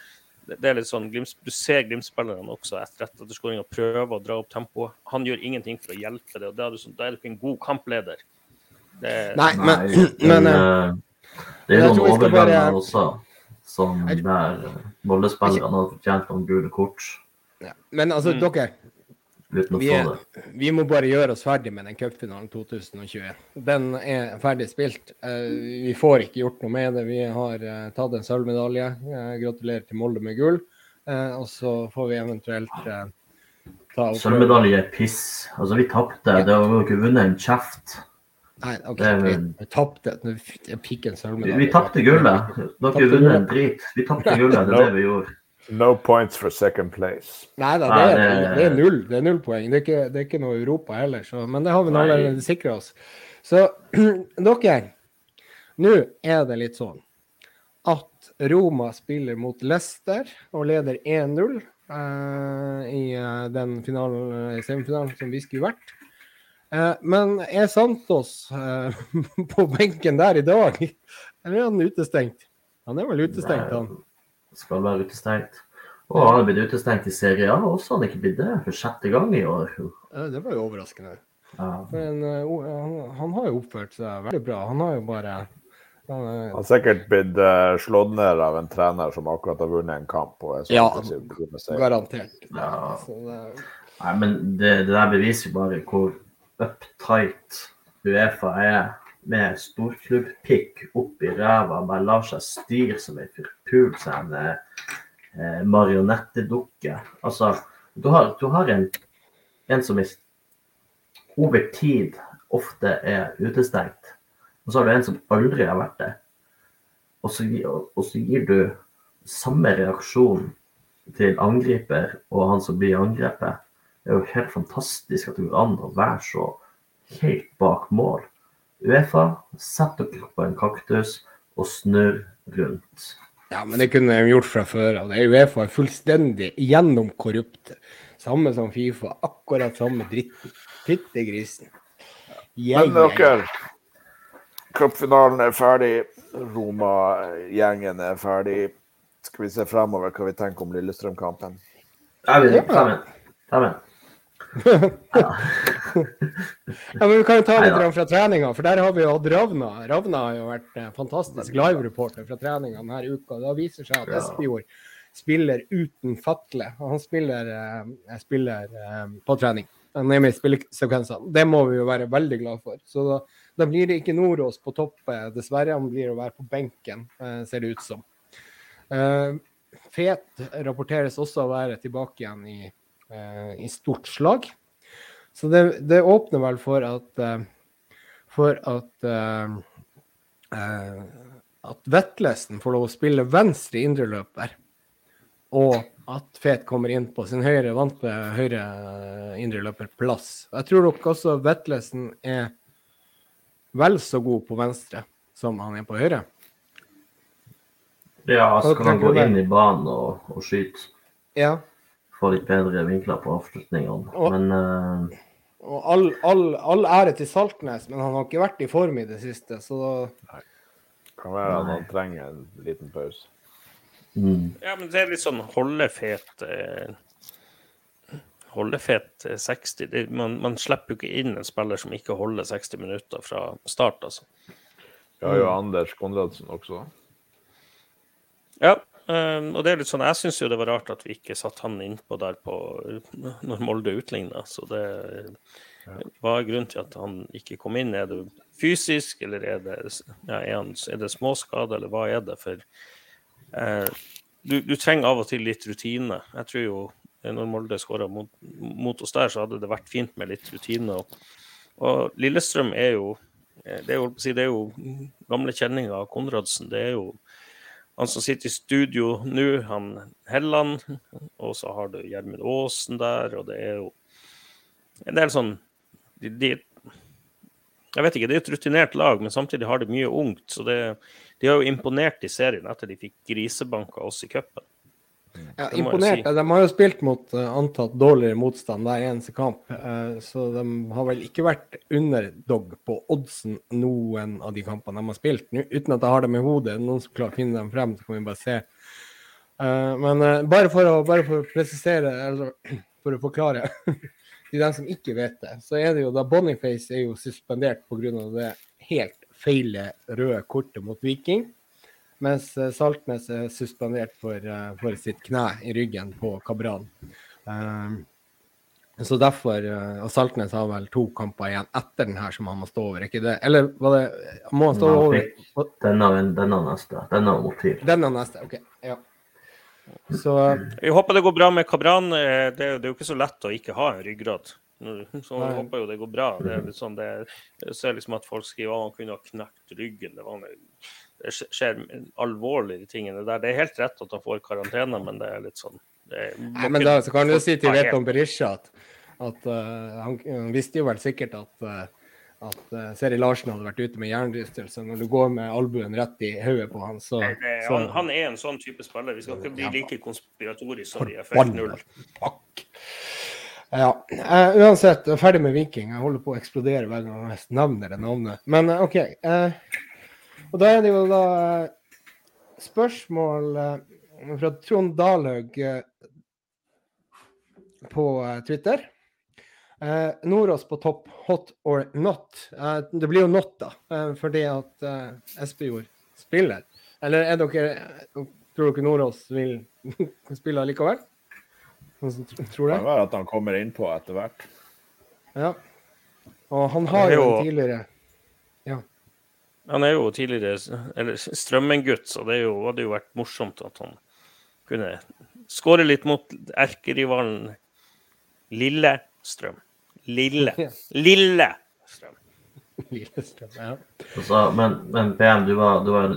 det er litt sånn, Du ser Glimt-spillerne også etter etterskåringa prøve å dra opp tempoet. Han gjør ingenting for å hjelpe det. og Da er sånn, er du ikke en god kampleder. Det, Nei, men, Nei, men, men uh, Det er noen overganger bare... også som der Molde-spillerne har fortjent noen gule kort. Ja. Men altså, mm. dere vi, er, vi, må bare gjøre oss ferdig med den cupfinalen 2021. Den er ferdig spilt. Uh, vi får ikke gjort noe med det. Vi har uh, tatt en sølvmedalje. Uh, gratulerer til Molde med gull. og så får vi eventuelt ta opp Sølvmedalje er piss. Altså, vi tapte. Ja. Det har jo ikke vunnet en kjeft. Nei, OK. Vi tapte. Vi, vi tapte gullet. Dere vunnet en drit. Vi tapte gullet. Det er det vi gjorde. No points for second place. Nei da, det, det, er null, det er null poeng. Det er ikke, det er ikke noe Europa heller, så, men det har vi allerede sikra oss. Så dere, nå er det litt sånn at Roma spiller mot Leicester og leder 1-0 eh, i uh, den finalen, semifinalen som vi skulle vært. Eh, men er Santos eh, på benken der i dag, eller er han utestengt? Han er vel utestengt, han? Skal være utestengt. Og han har blitt utestengt i Serie A også, han er ikke blitt det for sjette gang i år. Det var jo overraskende. Ja. Men han, han, har jo oppført seg veldig bra. Han har jo bare Han, har sikkert blitt uh, slått ned av en trener som akkurat har vunnet en kamp. ja, garantert. Ja. Det... Nei, men det, det der beviser jo bare hvor uptight Uefa er med storklubbpikk opp i ræva, bare lar seg styre som ei forpult en eh, marionettedukke. Altså, du har, du har en, en, som over tid ofte er utestengt, og så har du en som aldri har vært det. Og så, og så gir du samme reaksjon til angriper og han som blir angrepet. Det er jo helt fantastisk at det går an å være så helt bak mål. Uefa, sett dere på en kaktus og snurr rundt. Ja, men det kunne de gjort fra før av. Uefa er fullstendig gjennomkorrupt. Samme som Fifa. Akkurat samme dritten. Fyttegrisen. Jeg- Men dere, cupfinalen er ferdig. Roma-gjengen er ferdig. Skal vi se fremover hva vi tenker om Lillestrøm-kampen? Ja, vi tar med. Ta med. Ja, men Vi kan jo ta litt grann fra treninga, for der har vi jo hatt Ravna. Ravna har jo vært eh, fantastisk live-reporter fra treninga denne uka. Da viser seg at. Espejord spiller uten Fatle. Han spiller, eh, spiller eh, på trening. Han er med i spillesekvensene. Det må vi jo være veldig glad for. Så da, da blir det ikke Nordås på topp, dessverre. Han blir å være på benken, ser det ut som. Eh, Fet rapporteres også å være tilbake igjen i, i stort slag. Så det, det åpner vel for at eh, for at eh, eh, at Vetlesen får lov å spille venstre indreløper, og at Fet kommer inn på sin høyre vante høyre eh, indreløperplass. Jeg tror nok også Vetlesen er vel så god på venstre som han er på høyre. Ja, så kan han gå inn i banen og, og skyte. Ja. Få litt bedre vinkler på avslutningene. Og- Men uh, Og all, all, all ære til Saltnes, men han har ikke vært i form i det siste, så da Kan være at han trenger en liten pause. mm, Ja, men det er litt sånn holdefet eh, Holdefet eh, 60. Det, man, man slipper jo ikke inn en spiller som ikke holder 60 minutter fra start, altså. Vi har jo Anders Konradsen også. Ja, eh, og det er litt sånn Jeg syns jo det var rart at vi ikke satte han innpå der på når Molde utligna, så det hva er grunnen til at han ikke kom inn? Er det fysisk, eller er det, ja, er han, er det småskade, eller hva er det? For eh, du, du trenger av og til litt rutine. Jeg tror jo når Molde skåra mot, mot oss der, så hadde det vært fint med litt rutine. Og, og Lillestrøm er jo eh, det er jo, det er jo gamle kjenninger av Konradsen. Det er jo han som sitter i studio nå, han Helland, og så har du Gjermund Aasen der, og det er jo en del sånn de, de, Jeg vet ikke, det er et rutinert lag, men samtidig har de mye ungt. Så det, de har jo imponert i serien etter de fikk grisebanka oss i cupen. Ja, imponert. Si. De har jo spilt mot uh, antatt dårligere motstand hver eneste kamp, uh, så de har vel ikke vært underdog på oddsen noen av de kampene de har spilt. Nå, uten at jeg har dem i hodet, noen som klarer å finne dem frem, så kan vi bare se. Uh, men bare, for å, bare for å presisere, eller for å forklare til dem som ikke vet det, så er det jo da Boniface er jo suspendert pga. det helt feile røde kortet mot Viking. Mens eh, Saltnes er suspendert for, eh, for sitt kne i ryggen på Kabran. Um, så derfor eh, Og Saltnes har vel to kamper igjen etter den her som han må stå over, ikke det? Eller var det Må han stå Nei, over denne, denne neste. Denne mot TIL. Den er neste, OK. Ja. Så Jeg håper det går bra med Kabran. Det, det er jo ikke så lett å ikke ha en ryggrad. Så jeg håper jo det går bra. Det er litt sånn, det, jeg ser liksom at folk skriver at han kunne ha knekt ryggen. Det, var, det skjer alvorlige ting enn der. Det er helt rett at han får karantene, men det er litt sånn er- Nei, men da så kan du si til Veton Berisha at, at uh, han, han visste jo vel sikkert at uh, at uh, Seri Larsen hadde vært ute med hjernerystelse. Når du går med albuen rett i hodet på han, så, Det, så han, han er en sånn type spiller. Vi skal ikke bli like konspiratoriske som de er Forbanna 0. Ja. Uh, uansett, er ferdig med Viking. Jeg holder på å eksplodere hver gang jeg nevner det navnet. Men uh, OK. eh, og da er det jo da eh, spørsmål eh, fra Trond Dalhaug eh, på Twitter. Eh, Nordås på topp, hot or not? Eh, det blir jo not, da, eh, fordi at eh, Espejord spiller. Eller er dere Tror dere Nordås vil spille likevel? Tror Det det? kan være at han kommer innpå etter hvert. Ja. Og han har jo jo- tidligere Han er jo tidligere eller Strømmen-gutt, så det er jo, hadde jo vært morsomt at han kunne skåre litt mot erkerivalen Lillestrøm. Lille. Ja. Lillestrøm. Lillestrøm. Ja. Altså, men, men PM, du var, du var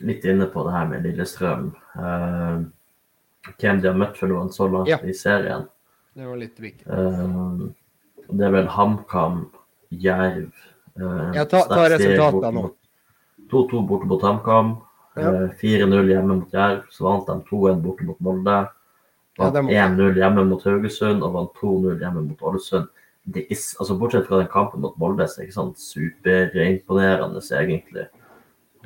litt inne på det her med Lillestrøm. Uh, hvem de har møtt for noen så langt Ja. i serien. Det var litt viktig. Uh, det er vel HamKam, Jerv uh, Ja, ta- ta resultatene nå. Mot- 2-2 borte mot HamKam. Ja. eh, 4-0 hjemme mot Jerv. Så vant de 2-1 borte mot Molde. Vant det 1-0 hjemme mot Haugesund og vant 2-0 hjemme mot Ålesund. Det er ikke, altså Bortsett fra den kampen mot Molde, så er det ikke sånn superimponerende, egentlig.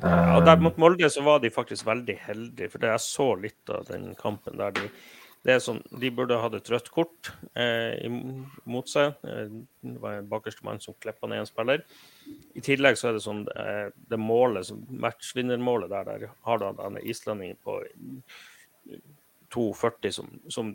Ja, Eh, der mot Molde så var de faktisk veldig heldige, for det jeg så litt av den kampen der de det er sånn, De burde hatt et rødt kort eh, imot seg. Eh, det var en bakerste mann som klippa ned en spiller. I tillegg så er det sånn eh, det målet, matchvinnermålet der, der har du denne islendingen på 2,40 som, som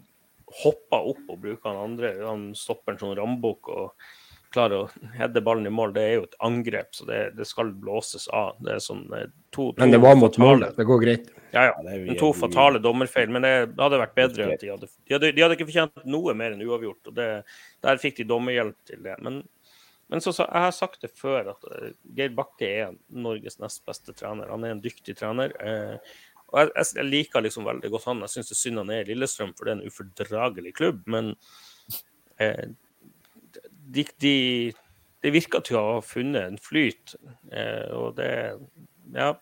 hopper opp og bruker han andre. Han stopper en sånn rambukk og klarer å heade ballen i mål. Det er jo et angrep, så det, det skal blåses av. Det er sånn eh, to, to Men det var mot fatale- målet. Det går greit. Ja, ja. Er Men to fatale dommerfeil. Men det hadde vært bedre at de hadde De hadde, de hadde ikke fortjent noe mer enn uavgjort. og det, Der fikk de dommerhjelp til det. Men, men så, så, jeg har sagt det før, at eh, Geir Bakke er Norges nest beste trener. Han er en dyktig trener. Eh, og jeg, jeg, jeg liker liksom veldig godt han. Jeg syns det er synd han er i Lillestrøm, for det er en ufordragelig klubb. Men eh, de, de, de virker til å ha funnet en flyt, eh, og det Ja,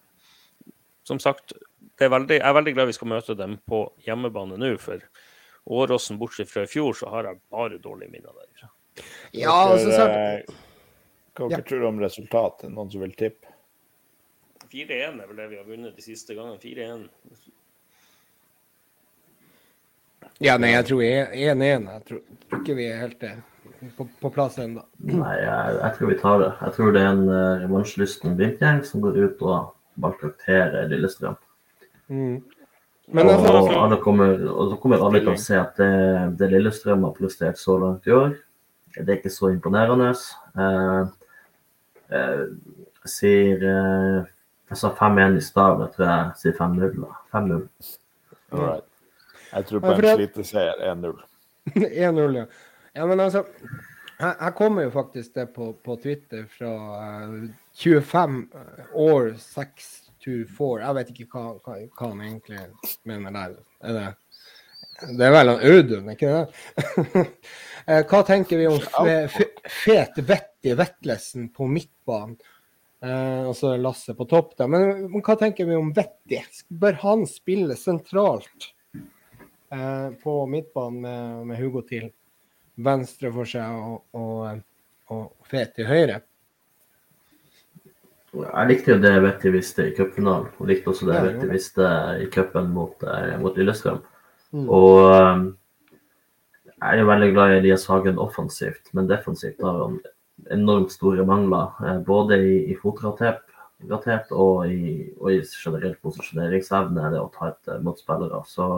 som sagt, det er veldig, jeg er veldig glad vi skal møte dem på hjemmebane nå, for Åråsen, bortsett fra i fjor, så har jeg bare dårlige minner derfra. Ja, altså, så, eh, Hva Ja. tror du om resultatet? Noen som vil tippe? 4-1 er vel det vi har vunnet de siste gangene. 4-1. ja, nei, jeg tror 1-1. Jeg tror tror ikke vi er helt eh, på, på plass ennå. Nei, jeg, jeg tror vi tar det. Jeg tror det er en uh, revansjelysten Glimt-gjeng som går ut og maltrakterer Lillestrøm. Mm. Men og, altså, alle kommer, og så kommer alle til å se at det, det Lillestrøm har prestert så langt i år, det er ikke så imponerende. Eh, eh, sier eh, Jeg sa 5-1 i stad, jeg tror jeg sier 5-0. 5-0. Right. Jeg tror på en det- sliteseier 1-0. 1-0, ja. ja. Men altså, her, her kommer jo faktisk det på, på Twitter fra uh, 25 år 624. Jeg vet ikke hva, hva, hva han egentlig mener der. Er det, det er vel han Audun, ikke det? Eh, hva tenker vi om fe, fe, fet Vetti Vetlesen på midtbanen? Uh, og så Lasse på topp der. Men, men hva tenker vi om Vetti? Bør han spille sentralt? uh, på midtbanen med, med Hugo til venstre for seg og, og, og Fet til høyre. Jeg likte jo det Vetti visste i cupfinalen, og likte også det Vetti visste i cupen mot, eh, mot Lillestrøm. Mm. Og eh, jeg er jo veldig glad i Elias Hagen offensivt, men defensivt har han enormt store mangler. eh, Både i, i fotratert og i, og i generelt posisjoneringsevne det å ta ut motspillere. mot spillere. Så,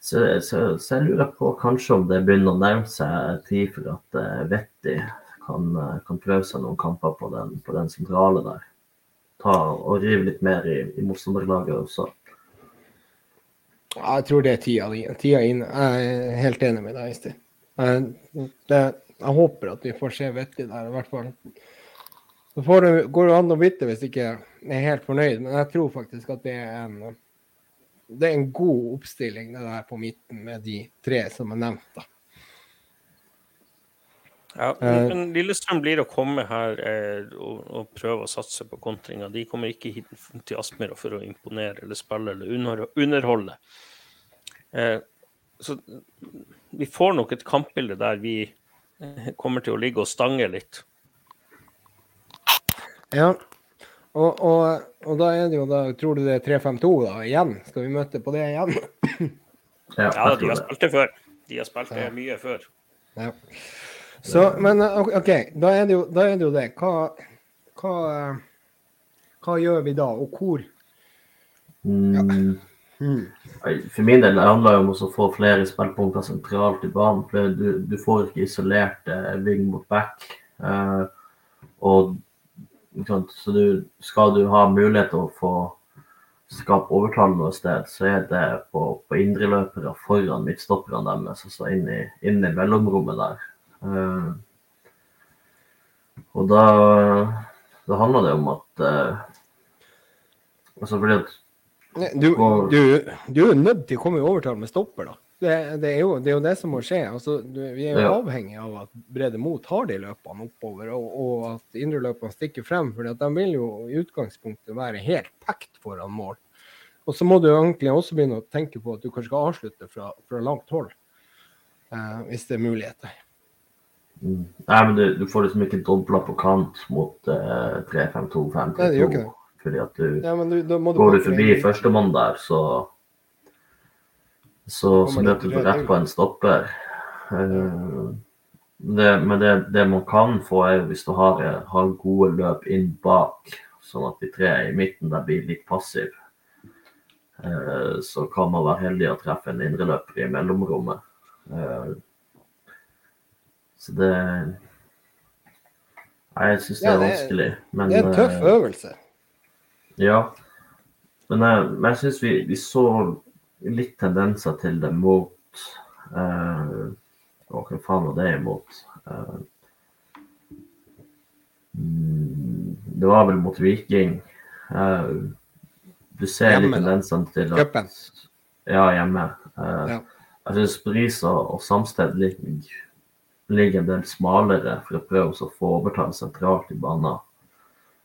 så, så, så jeg lurer på kanskje om det begynner å nærme seg tid for at eh, Vetti kan, eh, kan prøve seg noen kamper på den, på den sentrale der. Ta og rive litt mer i, i motstanderlaget også. Jeg tror det er tida, tida inne. Jeg er helt enig med deg, Øystein. Jeg, jeg håper at vi får se Vetti der, i hvert fall. Så det, går det an å bytte hvis ikke jeg er helt fornøyd, men jeg tror faktisk at det er en det er en god oppstilling det der på midten med de tre som er nevnt. da. Ja, Eh. men Lillestrøm blir å komme her eh, og, og prøve å satse på kontringa. De kommer ikke hit til Aspmyra for å imponere eller spille eller underholde. Eh, så vi får nok et kampbilde der vi eh, kommer til å ligge og stange litt. Ja. Og, og, og da er det jo da Tror du det er 3-5-2 da igjen? Skal vi møte på det igjen? Ja, Ja, de har spilt det før. De har spilt det Ja. mye før. Ja. Så, men OK, da er det jo, da er det, jo det. Hva, hva, hva gjør vi da, og hvor? Mm. Hmm. For min del det handler det om å få flere spillpunkter sentralt i banen. for Du, du får ikke isolert eh, wing mot back. Eh, og så du, skal du ha mulighet til å få skape overtall noe sted, så er det på, på indreløpere foran midtstopperne deres, altså inn i, inn i mellomrommet der. Uh, og da, da handler det om at uh, altså fordi at Du, du, du er jo nødt til å komme i overtall med stopper, da. Det, det, er jo, det, er jo, det som må skje. Altså, du, vi er jo Ja. avhengig av at Brede Mo tar de løpene oppover, og, og at indreløpene stikker frem. For de vil jo i utgangspunktet være helt pekt foran mål. Og så må du egentlig også begynne å tenke på at du kanskje skal avslutte fra, fra langt hold. eh, hvis det er muligheter. Mm. Nei, men du, du får liksom ikke dobla på kant mot eh, 3-5-2-5-3-2. Nei, det gjør ikke det. Fordi at du Ja, du, du Går du forbi førstemann der, så så, så det du rett på en stopper. Eh, det, men det, det man kan få, er hvis du har, har gode løp inn bak, sånn at de tre i midten der blir litt passive. Eh, så kan man være heldig å treffe en indreløper i mellomrommet. Eh, så det Nei, jeg syns det er vanskelig. Men, Det er en tøff eh, øvelse. ja. Men jeg, men jeg syns vi, vi så litt tendenser til det mot eh, Å, hva faen var det imot? Eh, mm, det var vel mot Viking. Eh, du ser Hjemme, litt tendensene til at Køppen. Ja, hjemme. Eh, Ja. Jeg syns Bris og, og Samsted ligger, ligger en del smalere for å prøve å få overtall sentralt i banen.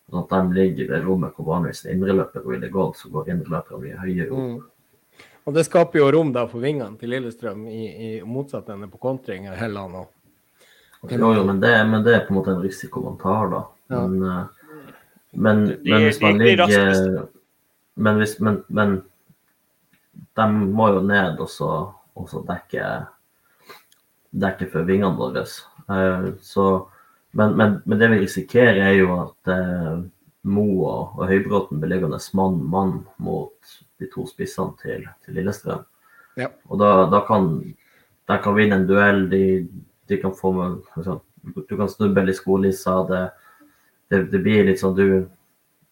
Sånn at de ligger i det rommet hvor vanligvis indreløper ville gått, så går indreløperne mye høyere opp. Mm. Og det skaper jo rom da for vingene til Lillestrøm, i, i motsatt ende på kontring av Helland og Jo, jo, men det, men det er på en måte en risiko man tar, da. Ja. Men, eh, men, men hvis man ligger men, hvis, men, men de må jo ned og så, og så dekke, dekke for vingene våre. Eh, så, men, men, men det vi risikerer, er jo at eh, Mo og, og Høybråten blir liggende mann-mann mot de to spissene til, til Lillestrøm. Ja. Og da, da kan de kan vinne en duell, de, de kan få altså, Du kan snubbe i skolissa. Det, det, det blir litt sånn du,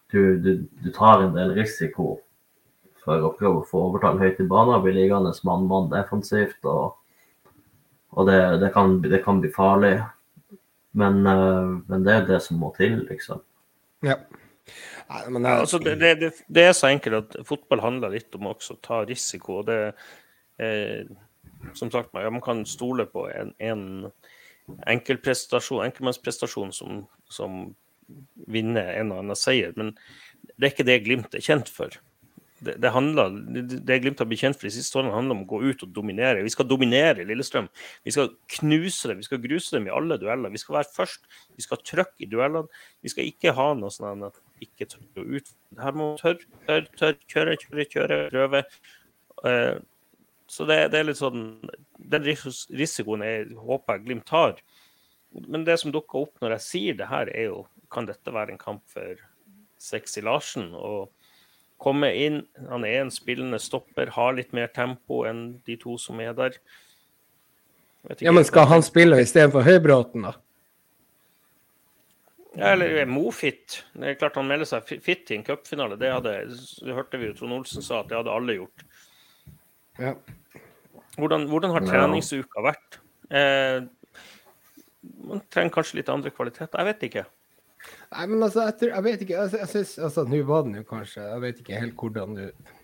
du, du, du tar en del risiko for å prøve å få overtall høyt i banen. Blir liggende mann-mann defensivt. Og, og det, det, kan, det kan bli farlig. Men, eh, men det er det som må til, liksom. Ja. Nei, men jeg, altså det, det, det, er så enkelt at fotball handler litt om også å ta risiko. og det eh, Som sagt, man, man kan stole på en, en enkeltprestasjon, enkeltmannsprestasjon som, som vinner en og annen seier, men det er ikke det Glimt er kjent for. Det, det, handler, det, Glimt har bekjent kjent for de siste årene, handler om å gå ut og dominere. Vi skal dominere Lillestrøm. Vi skal knuse dem, vi skal gruse dem i alle dueller. Vi skal være først, vi skal ha trøkk i duellene. Vi skal ikke ha noe sånn at vi ikke tør å ut. Her må tørre, tørre, tørre, kjøre, kjøre, kjøre, prøve. Uh, så det, det er litt sånn Den risikoen jeg håper jeg Glimt tar. Men det som dukker opp når jeg sier det her, er jo Kan dette være en kamp for Sexy Larsen? Og komme inn Han er en spillende stopper, har litt mer tempo enn de to som er der. Ja, men skal han spille istedenfor Høybråten, da? Ja, eller er Mofit. Det er klart han melder seg fi- fit i en cupfinale. Det, hadde, det hørte vi jo Trond Olsen sa at det hadde alle gjort. Ja. Hvordan, hvordan har treningsuka vært? Eh, man trenger kanskje litt andre kvaliteter. Jeg vet ikke. Nei, men altså, jeg, tror, jeg vet ikke. Altså, jeg synes, altså, Nå var den jo kanskje Jeg vet ikke helt hvordan du,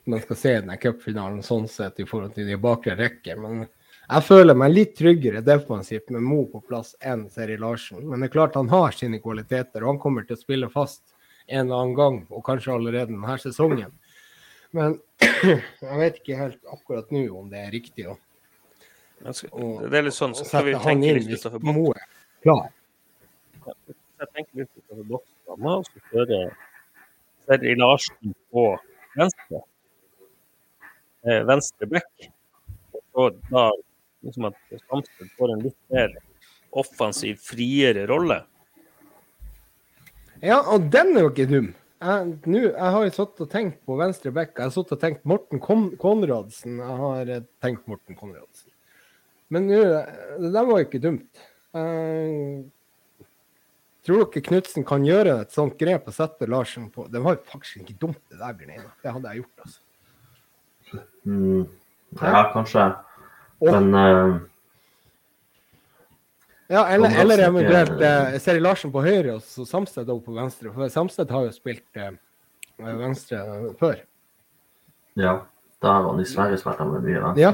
man skal se den cupfinalen sånn sett i forhold til de bakre rekker, men jeg føler meg litt tryggere defensivt med Mo på plass enn Seri Larsen. Men det er klart han har sine kvaliteter, og han kommer til å spille fast en eller annen gang, og kanskje allerede denne sesongen. Men jeg vet ikke helt akkurat nå om det er riktig å, det er litt sånn, så skal vi tenke litt utenfor boksen? Klar. Jeg tenker litt på boksen. da. så skal kjøre Sverri Larsen på venstre. Eh, venstre back. Og da liksom at Stamsted får en litt mer offensiv, friere rolle. Ja, og den er jo ikke dum. Jeg, nå, jeg har jo sittet og tenkt på venstre back. Jeg har sittet og tenkt Morten Kon Konradsen. Jeg har eh, tenkt Morten Konradsen. Men nå, eh, det der var jo ikke dumt. Eh, tror dere Knutsen kan gjøre et sånt grep og sette Larsen på Det var jo faktisk ikke dumt, det der, Bjørn Einar. Det hadde jeg gjort, altså. Mm, ja, kanskje. Og- Men uh, Ja, eller, eller eventuelt eh, Seri Larsen på høyre og så Samsted opp på venstre. For Samsted har jo spilt uh, venstre før. ja, da har han dessverre spilt med mye Ja.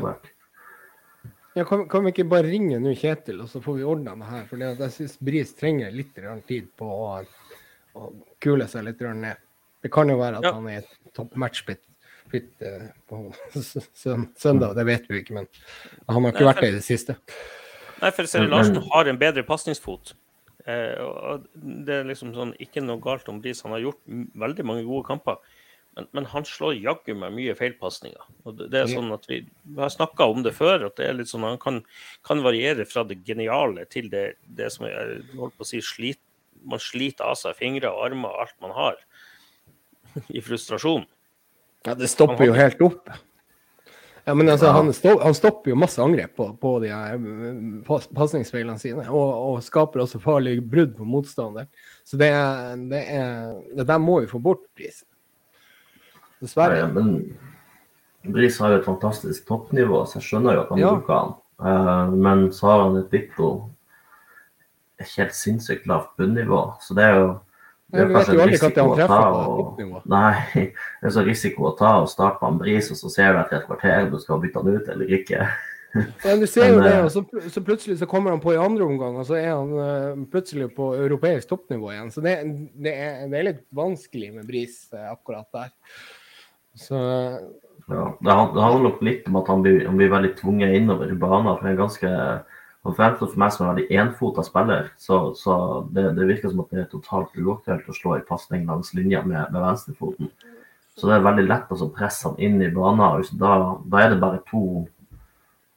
Ja, kan, kan vi ikke bare ringe nå Kjetil, og så får vi ordna det her? For jeg syns Bris trenger litt tid på å, å kule seg litt ned. Det kan jo være at Ja. han er i topp matchfit eh, på sø- sø- søndag, det vet vi ikke, men han har ikke Nei, vært det i det siste. Nei, for Seri Larsen har en bedre pasningsfot. Eh, det er liksom sånn, ikke noe galt om Bris. Han har gjort veldig mange gode kamper. Men, men han slår jaggu meg mye feilpasninger. Og det, det er sånn at vi, vi har snakka om det før, at det er litt sånn, han kan, kan variere fra det geniale til det, det som jeg holdt på å si, slit, man sliter av seg fingre og armer og alt man har, i frustrasjon. Ja, det stopper jo helt opp. Ja, men altså, han, stopper, han stopper jo masse angrep på, på de eh, pas, pasningsfeilene sine, og, og skaper også farlige brudd på motstander. Så det, det, er, det der må vi få bort, Bris. Dessverre. Nei, men Bris har jo et fantastisk toppnivå, så jeg skjønner jo at han Ja. bruker han. Eh, men så har han et ditto et helt sinnssykt lavt bunnivå. Så det er jo det er kanskje en risiko å ta. Og, nei, det er så risiko å ta og starte på en Bris, og så ser du etter et kvarter om du skal bytte han ut eller ikke. Ja, du ser jo det, eh, og så, så plutselig så kommer han på i andre omgang, og så er han eh, plutselig på europeisk toppnivå igjen. Så det, det, er, det er litt vanskelig med Bris eh, akkurat der. Så Ja, det han- det handler nok litt om at han blir, han blir veldig tvunget innover i banen. for en ganske Han fremstår for meg som en veldig enfota spiller. Så, så det, det virker som at det er totalt uaktuelt å slå i pasning langs linja med, med venstrefoten. Så det er veldig lett å altså, presse han inn i banen. Da, da er det bare to,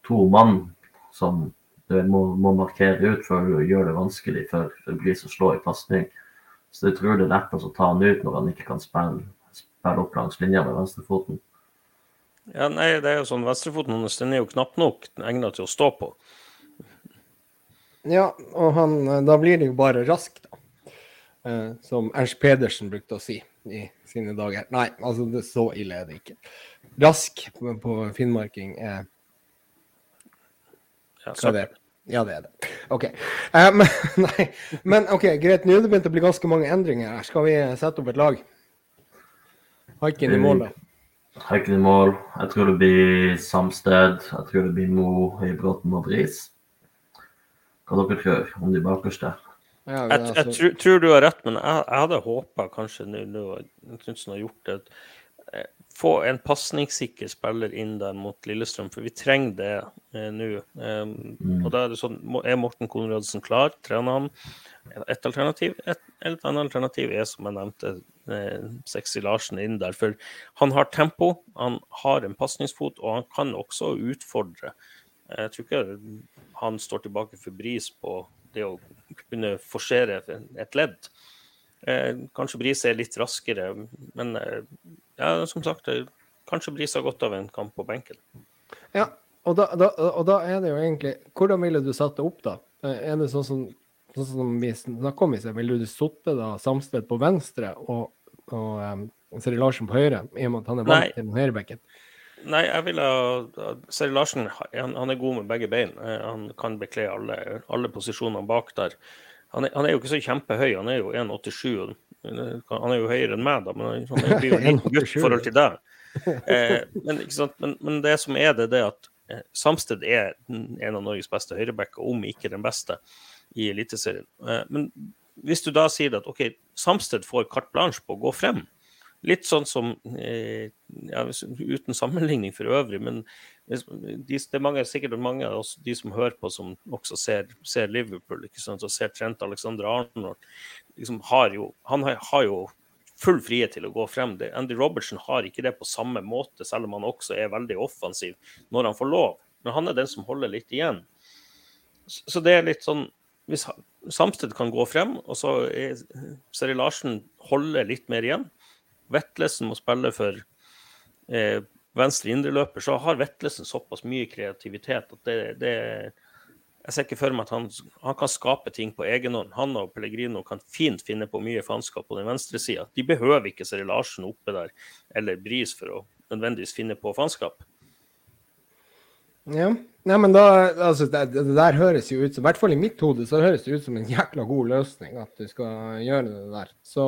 to mann som du må, må markere ut før du gjør det vanskelig for, for Bris å slå i pasning. Så jeg tror det er lett å altså, ta han ut når han ikke kan spille, spille opp langs linja med venstrefoten. Ja, nei, det er jo sånn, Venstrefoten hans den er jo knapt nok egnet til å stå på. Ja, og han, da blir det jo bare rask, da. Eh, som Ernst Pedersen brukte å si i sine dager. Nei, altså det, så ille er det ikke. Rask på, på finnmarking er Ja, Hva er det? Ja, det er det. OK. Eh, men, nei, men OK, greit. Nå er det begynt å bli ganske mange endringer her. Skal vi sette opp et lag? Haiken i mål, da. Haiken i mål. Jeg tror det blir Samsted. Jeg tror det blir Mo, Høybråten og Bris. Hva dere tror om de bakerste? Ja, Jeg, jeg altså, tror, tror du har rett, men jeg, jeg hadde håpa kanskje nå Knutsen har gjort det eh, Få en pasningssikker spiller inn der mot Lillestrøm, for vi trenger det eh, nå. Um, og da Er det sånn, er Morten Konradsen klar? Trener han? Et alternativ? Et, et annet alternativ er, som jeg nevnte, eh, Sexy Larsen inn der. For han har tempo, han har en pasningsfot, og han kan også utfordre. Jeg tror ikke han står tilbake for bris på det å kunne forsere et ledd. Eh, kanskje Bris er litt raskere, men eh, ja, som sagt, eh, kanskje Bris har godt av en kamp på benken. ja, og da, da, og da er det jo egentlig Hvordan ville du satt det opp, da? Eh, Er det sånn som, sånn som vi snakka om i sted, ville du sittet da Samsted på venstre og, og um, Seri Larsen på høyre, i og med at han er vant Nei. til den høyrebekken? Nei, jeg ville ha Seri Larsen han, han er god med begge bein. Eh, Han kan bekle alle, alle posisjonene bak der. Han er, han er jo ikke så kjempehøy, han er jo 1,87. eh, Han er jo høyere enn meg, da, men han- blir jo en gutt i forhold til deg. Eh, men? Men, men det som er det, det er at eh, Samsted er en av Norges beste høyrebacker, om ikke den beste, i Eliteserien. Eh, men hvis du da sier at OK, Samsted får carte blanche på å gå frem, Litt sånn som eh, ja, Uten sammenligning for øvrig, men de, det er mange, sikkert mange av oss, de som hører på, som også ser, ser Liverpool ikke sant, og ser Trent Alexander Arnold. Liksom har jo, han har, har jo full frihet til å gå frem. Det, Andy Robertson har ikke det på samme måte, selv om han også er veldig offensiv når han får lov. Men han er den som holder litt igjen. Så, så det er litt sånn Hvis Samsted kan gå frem, og så er Seri Larsen holder litt mer igjen, Vetlesen må spille for eh, venstre indreløper, så har Vetlesen såpass mye kreativitet at det, det Jeg ser ikke for meg at han, han kan skape ting på egen hånd. Han og Pellegrino kan fint finne på mye faenskap på den venstre sida. De behøver ikke Seri Larsen oppe der eller Bris for å nødvendigvis finne på faenskap. Ja. Nei, men da, altså, det, det der høres jo ut som, i hvert fall i mitt hode, så høres det ut som en jækla god løsning at du skal gjøre det der. Så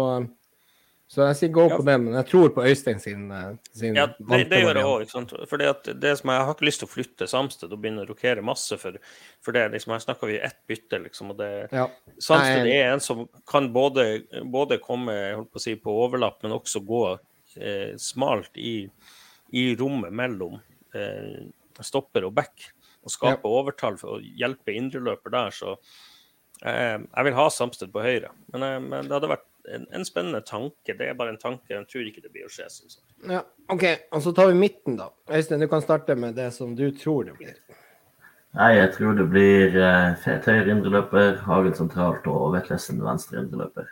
Så jeg sier go Ja. på det, men jeg tror på Øystein sin, eh, sin Ja, det, det gjør jeg òg. At det som jeg har ikke lyst til å flytte Samsted og begynne å rokere masse for. For det liksom, her snakker vi ett bytte, liksom. Og det, Ja. Samsted Nei, er en som kan både, både komme jeg holdt på å si, på overlapp, men også gå eh, smalt i, i rommet mellom eh, stopper og back. Og skape overtall for å hjelpe indreløper der. Så eh, jeg vil ha Samsted på høyre. Men, eh, men det hadde vært en, en spennende tanke. Det er bare en tanke. Jeg tror ikke det blir å skje. Sånn. Ja, OK. Og så tar vi midten, da. Øystein, du kan starte med det som du tror det blir. Nei, jeg tror det blir eh, Fet høyre indreløper, Hagen sentralt og Vetlesen venstre indreløper.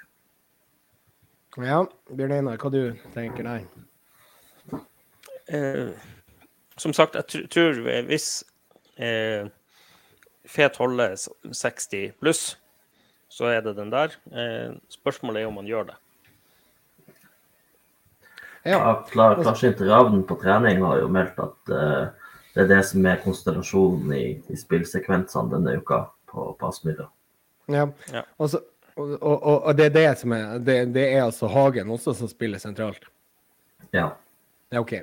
Ja, Bjørn Einar, hva du tenker der? Eh, som sagt, jeg tror hvis eh, Fet holder 60 pluss, så er det den der. Eh, spørsmålet er om han gjør det. Ja. Klar, Klarsynt Ravn på trening har jo meldt at eh, det er det som er konstellasjonen i, i spillsekvensene denne uka på, på Aspmyra. ja. Ja. Og, og, og det er det som er det, det er altså Hagen også som spiller sentralt? Ja. Ja, OK.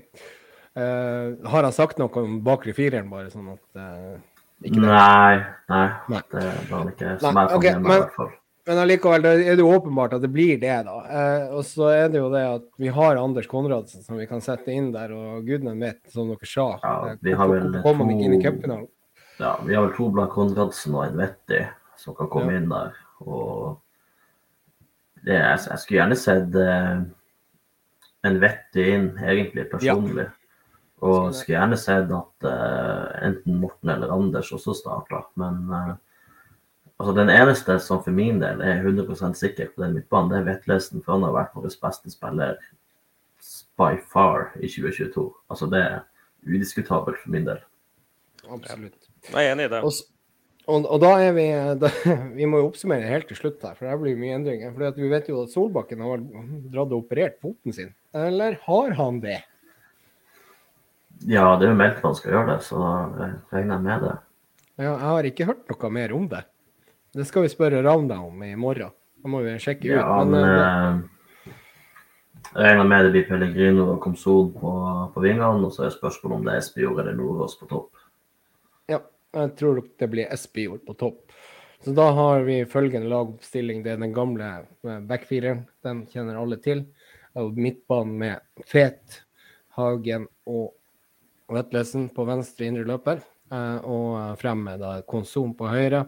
Eh, har han sagt noe om bakre fireren, bare sånn at uh? Nei, nei, Nei. det var han ikke. Som Nei, okay, men- i hvert fall. Men allikevel, det er det jo åpenbart at det blir det, da. Uh, og så er det jo det at vi har Anders Konradsen som vi kan sette inn der, og gudene vet, som dere sa. Ja, vi har vel kom han ikke inn i to- cupfinalen? Ja, vi har vel to blant Konradsen og en Vetti som kan komme Ja. inn der. Og det, jeg, jeg skulle gjerne sett en Vetti inn, egentlig, personlig. Og Skulle- gjerne sett at uh, enten Morten eller Anders også starta. Men uh, altså den eneste som for min del er 100% sikker på den midtbanen, det er Vetlesen. For han har vært vår beste spiller by far i 2022. Altså det er udiskutabelt for min del. Absolutt. Jeg er enig i det. Og, og, og da er vi da, Vi må jo oppsummere helt til slutt her, for det blir mye endringer. For vi vet jo at Solbakken har dratt og operert foten sin. Eller har han det? Ja, det er jo meldt man skal gjøre det, så jeg regner med det. Ja, jeg har ikke hørt noe mer om det. Det skal vi spørre Ravna om i morgen. Da må vi sjekke ut. Ja, men men eh, jeg regner med det blir Pellegrino og Komsol på, på vingene, og så er spørsmålet om det er Espejord eller Nordås på topp. Ja, jeg tror det blir Espejord på topp. Så da har vi følgende lagoppstilling. Det er den gamle eh, backfireren. Den kjenner alle til. Midtbanen med Fet, Hagen og Vetlesen på venstre indre løper. eh, Og fremme da Konsum på høyre.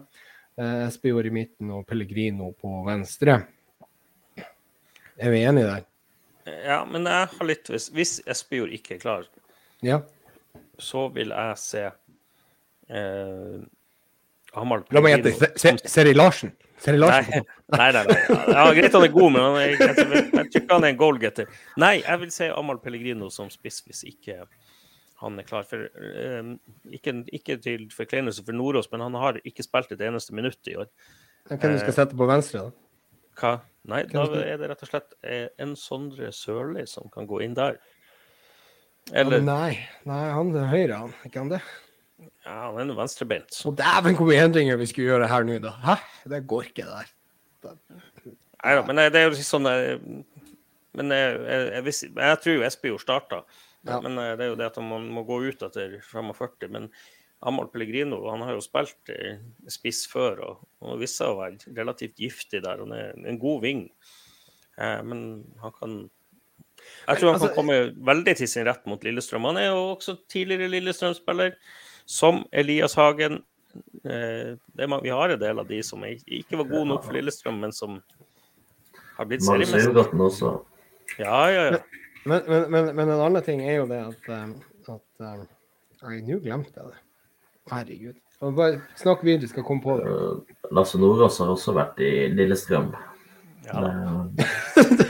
eh, Espejord i midten og Pellegrino på venstre. Er vi enige der? Ja, men jeg har litt Hvis, hvis Espejord ikke er klar, Ja. så vil jeg se eh, Hamar La meg gjette. Se- Se- Seri Larsen. Seri Larsen. Nei, nei, nei. nei. Ja, greit han er god, men er, jeg, jeg, jeg tror ikke han er en goalgetter. Nei, jeg vil se Amal Pellegrino som spiss hvis ikke han er klar. For, um, ikke, ikke til forkleinelse for Nordås, men han har ikke spilt et eneste minutt i år. Hvem du skal sette på venstre, da? Hva? Nei, da er det rett og slett eh, en Sondre Sørli som kan gå inn der. Eller nei, nei, han er høyre, han. Ikke han det? Ja, han er venstrebeint. Så dæven hvor mye endringer vi skulle gjøre her nå, da. Hæ? Det går ikke, det der. Nei da, men eh, det er jo sånn eh, Men jeg, jeg, jeg, jeg tror jo Espejord starta. Ja. Men eh, det er jo det at man må gå ut etter 45. Men Amahl Pellegrino han har jo spilt spiss før og, og viste seg å være relativt giftig der. Han er en god ving. Eh, men han kan Jeg tror han altså- kan komme veldig til sin rett mot Lillestrøm. Han er jo også tidligere Lillestrøm-spiller, som Elias Hagen. Eh, det vi har en del av de som er- ikke var gode nok for Lillestrøm, men som har blitt Marius seriemestere. Ja, ja, ja. Men, men, men, men en annen ting er jo det at, um, at um, Nei, nå glemte jeg det. Herregud. Bare snakk videre, skal komme på det. Eh, Lasse Nordås har også vært i Lillestrøm. ja. Eh,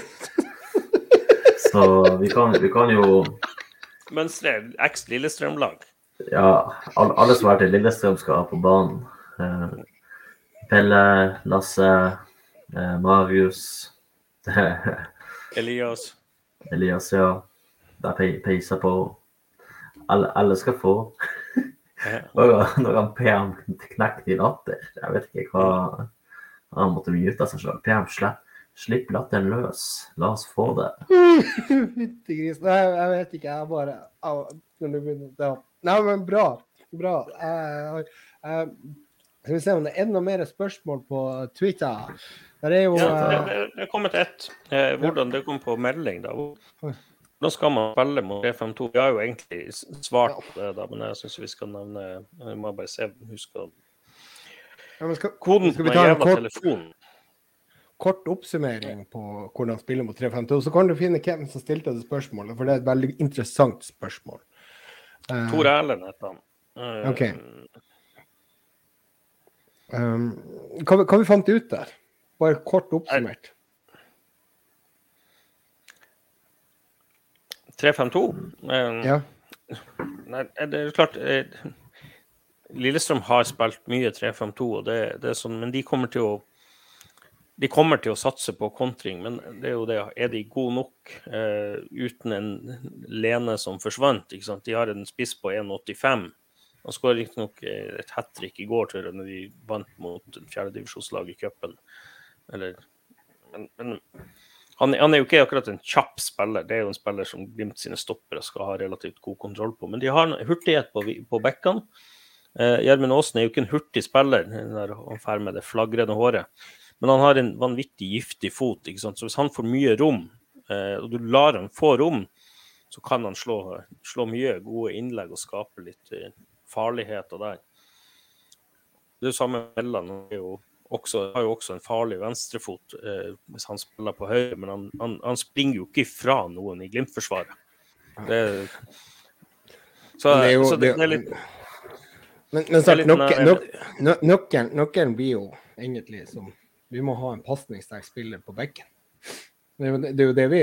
Så vi kan, vi kan jo Mønstre eks Lillestrøm-lag. Ja, alle, alle som har vært i Lillestrøm skal på banen. Eh, Pelle, Lasse, eh, Marius, Elias. Elias, ja. Det er peisa på. Alle, alle skal få. Ja. Når han PM knekte i latter. Jeg vet ikke hva Han måtte mute seg sjøl. PM slipp, Slipp latteren løs. La oss få det. Fyttegris. Nei, jeg vet ikke, jeg bare når du begynner, ja. Nei, men bra. Bra. Jeg, jeg, skal vi se om det er enda mer spørsmål på Twitter. Der er jo Ja, det, eh, det, det er kommet ett. Eh, hvordan det kom på melding, da. Hvordan skal man spille mot 352? Vi har jo egentlig svart på det, da, men jeg syns vi skal nevne Vi må bare se, huske skal, koden på vi den ta en jævla kort- telefonen. kort oppsummering på hvordan spille mot 352, så kan du finne hvem som stilte det spørsmålet, for det er et veldig interessant spørsmål. Eh, Tor Erlend heter han. Eh, Ok. um, hva, hva vi fant ut der? Bare kort oppsummert. 352. Eh, Ja. Nei, det er klart eh, Lillestrøm har spilt mye 3-5-2, og det, det er sånn, men de kommer til å de kommer til å satse på kontring, men det er jo det, er de gode nok eh, uten en Lene som forsvant? ikke sant? De har en spiss på 1,85. Han skåret riktignok eh, et hat trick i går, tror jeg, når de vant mot fjerdedivisjonslaget i cupen. Eller Men, men han, han er jo ikke akkurat en kjapp spiller. Det er jo en spiller som Glimt sine stoppere skal ha relativt god kontroll på. Men de har en hurtighet på, på bekkene. Eh, Gjermund Aasen er jo ikke en hurtig spiller, når han drar med det flagrende håret. Men han har en vanvittig giftig fot. ikke sant? Så hvis han får mye rom, eh, og du lar han få rom, så kan han slå, slå mye gode innlegg og skape litt eh, farligheter der. Det er jo samme med Melland. Han er jo også, har jo også en farlig venstrefot eh, hvis han spiller på høyre, men han, han, han springer jo ikke ifra noen i Glimt-forsvaret. Det, så, det jo- så det, det- er litt Men, men snart, nøkkelen, nøkkelen blir jo egentlig som Vi må ha en pasningssterk spiller på bekken. Det, er jo det vi,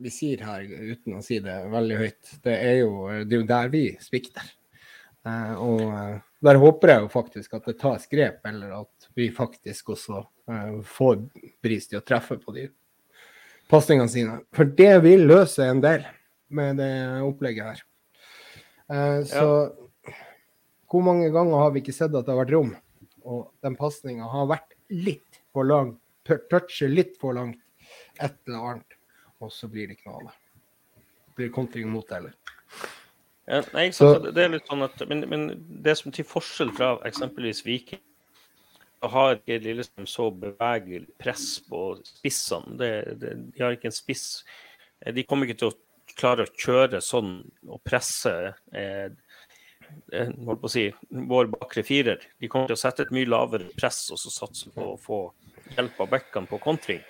vi sier her, uten å si det veldig høyt. Det er jo, det er jo der vi svikter. Eh, og eh, der håper jeg jo faktisk at det tas grep, eller at vi faktisk også eh, får Bris til å treffe på de pasningene sine. For det vil løse en del med det opplegget her. Eh, så hvor mange ganger har vi ikke sett at det har vært rom, og den pasninga har vært litt for lang, toucher litt for langt, et eller annet, og så blir det ikke noe av det. Blir kontring mot det, eller? Ja, nei, ikke Så- Det er litt sånn at, men, men det som til forskjell fra eksempelvis Viking, har ikke Lillestrøm så bevegelig press på spissene. Det, det, de har ikke en spiss. Eh, De kommer ikke til å klare å kjøre sånn og presse eh, eh, holdt på å si, vår bakre firer. De kommer til å sette et mye lavere press og så satse på å få hjelp av bekkene på kontring.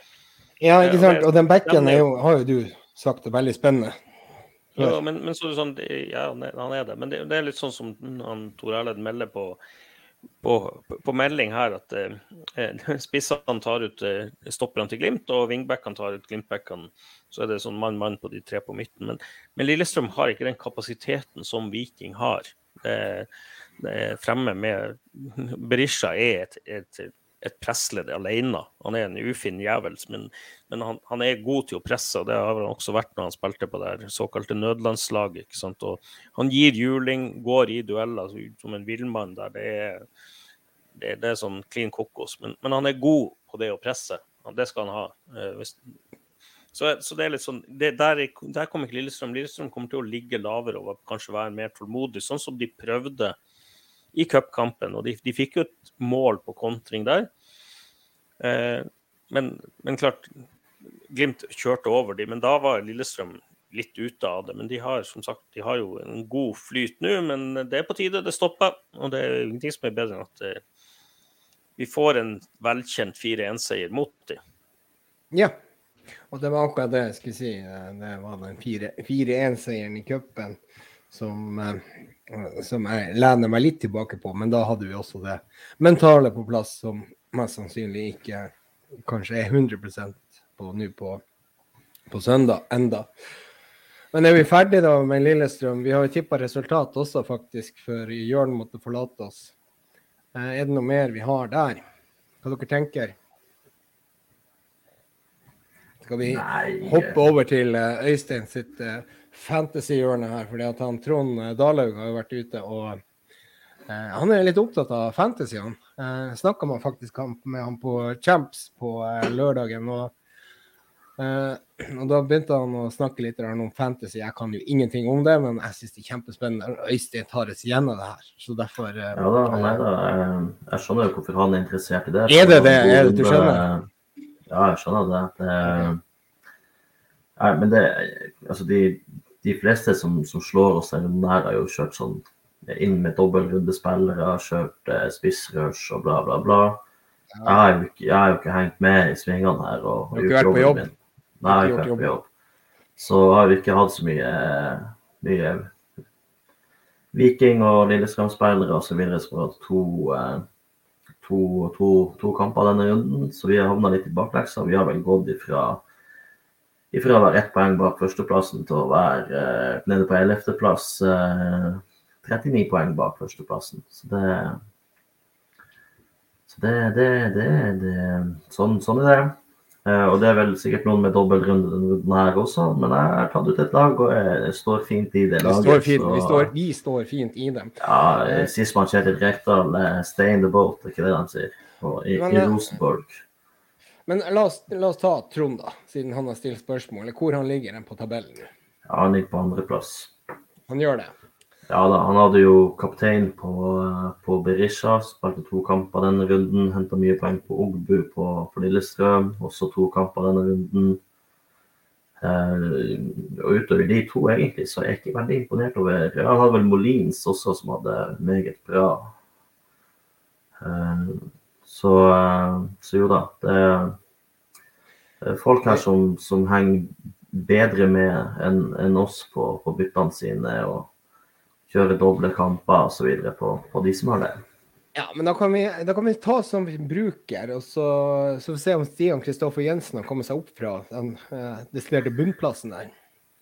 Ja, ikke sant. Og den jo- jo, har jo du sagt er veldig spennende. Ja, men, men så er det sånn, ja, han er, det. Men det, det er litt sånn som han Tor Erlend melder på, på, på melding her, at eh, eh, spissene tar ut eh, stopperne til Glimt, og wingbackene tar ut Glimt-backene. Så er det sånn mann-mann på de tre på midten. Men, men Lillestrøm har ikke den kapasiteten som Viking har. Det er fremme med Berisha er et, et, et pressledd alene. Han er en ufin jævel, men, men han, han er god til å presse, og det har han også vært når han spilte på det her såkalte nødlandslaget. ikke sant? Og han gir juling, går i dueller som en villmann der. Det er, det, det er sånn clean kokos. Men, men han er god på det å presse. Det skal han ha. Eh, hvis, så, så det er litt sånn, det, der, er- der kommer ikke Lillestrøm. Lillestrøm kommer til å ligge lavere og kanskje være mer tålmodig, sånn som de prøvde i cupkampen. Og de, de fikk jo et mål på kontring der. Eh, men, men klart, Glimt kjørte over de, men da var Lillestrøm litt ute av det. Men de har som sagt, de har jo en god flyt nå, men det er på tide det stopper. Og det er ingenting som er bedre enn at eh, vi får en velkjent 4-1-seier mot dem. Ja. Og det var akkurat det jeg skulle si. eh, Det var den 4-1-seieren i cupen som, eh, som jeg lener meg litt tilbake på. Men da hadde vi også det mentale på plass, som mest sannsynlig ikke kanskje er 100% på nå på, på søndag enda. Men er vi ferdige da med Lillestrøm? Vi har jo tippa resultat også, faktisk, før Jørn måtte forlate oss. Eh, Er det noe mer vi har der? Hva dere tenker? Skal vi hoppe over til eh, Øystein sitt eh, fantasy-hjørne her? fordi at han Trond eh, Dalaug har jo vært ute og eh, Han er litt opptatt av fantasy, han. Eh, Snakka man faktisk med han på Champs på eh, lørdagen. og Eh, og da begynte han å snakke litt om fantasy. Jeg kan jo ingenting om det, men jeg syns det er kjempespennende. Øystein tar oss gjennom det her, så derfor eh, Ja da, han er det. Jeg, jeg skjønner jo hvorfor han er interessert i det. Er det det? Er det du skjønner? Ja, jeg skjønner det. det Nei, men det Altså, de, de fleste som, som slår oss der nær, har jo kjørt sånn inn med dobbeltrundespillere, kjørt eh, spissrush og bla, bla, bla. Jeg har jo jeg har jo ikke hengt med i svingene her. Og, Du har ikke vært på jobb? min. Nei, jeg har ikke vært på jobb. Så har vi ikke hatt så mye, mye Viking og Lillestrøm-spillere osv. som har hatt to, eh, to, to, to kamper denne runden. Så vi har havna litt i bakleksa. Vi har vel gått ifra, ifra å være ett poeng bak førsteplassen til å være eh, nede på ellevteplass. Eh, 39 poeng bak førsteplassen. Så det så det, det, det, det sånn, sånn er det. Eh, og det er vel sikkert noen med dobbeltrunde denne her også, men jeg har tatt ut et lag og jeg står fint i det Vi laget. står fint, så- vi står, vi står fint i dem. ja, Sisman Kjetil Rekdal, eh, stay in the boat, er ikke det de sier? Og i, Men, i eh, Rosenborg. Men la oss, la oss ta Trond, da, siden han har stilt spørsmål. Hvor han ligger han på tabellen? Ja, han ligger på andreplass. Han gjør det. Ja da, han hadde jo kaptein på, på Berisha, spilte to kamper denne runden. Henta mye poeng på Ogbu på, på Lillestrøm, også to kamper denne runden. Eh, og utover de to, egentlig, så er jeg ikke veldig imponert over ja, Han hadde vel Molins også, som hadde meget bra. Eh, så, eh, så jo da, det er folk her som, som henger bedre med enn en oss på, på byttene sine. og kjører doble kamper osv. På, på de som har det. Ja, men da kan vi, da kan vi ta som bruker, og så, så får vi se om Stian Kristoffer Jensen har kommet seg opp fra den uh, desiderte bunnplassen der.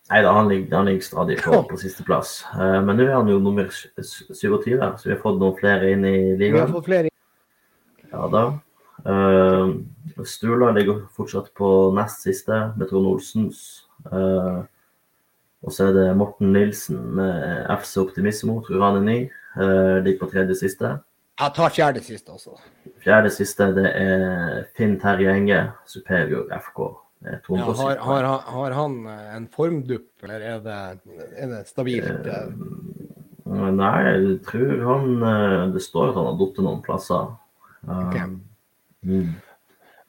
Nei da, han ligger, han ligger stadig på, på sisteplass. Uh, men nå er han jo nummer 27, så vi har fått noen flere inn i Vi har ligaen. fått flere Ja da. Uh, Stula ligger fortsatt på nest siste med Trond Olsens. Uh, og så er det Morten Nilsen med FC Optimismo, tror han er ny. Uh, ligger på tredje siste. Jeg tar fjerde siste også. Fjerde siste det er Finn Terje Enge, Superior FK. Ja, har, har, har han eh, en formdupp, eller er det, er det stabilt? eh? Eh, Nei, jeg tror han eh, Det står at han har falt noen plasser. Um, mm.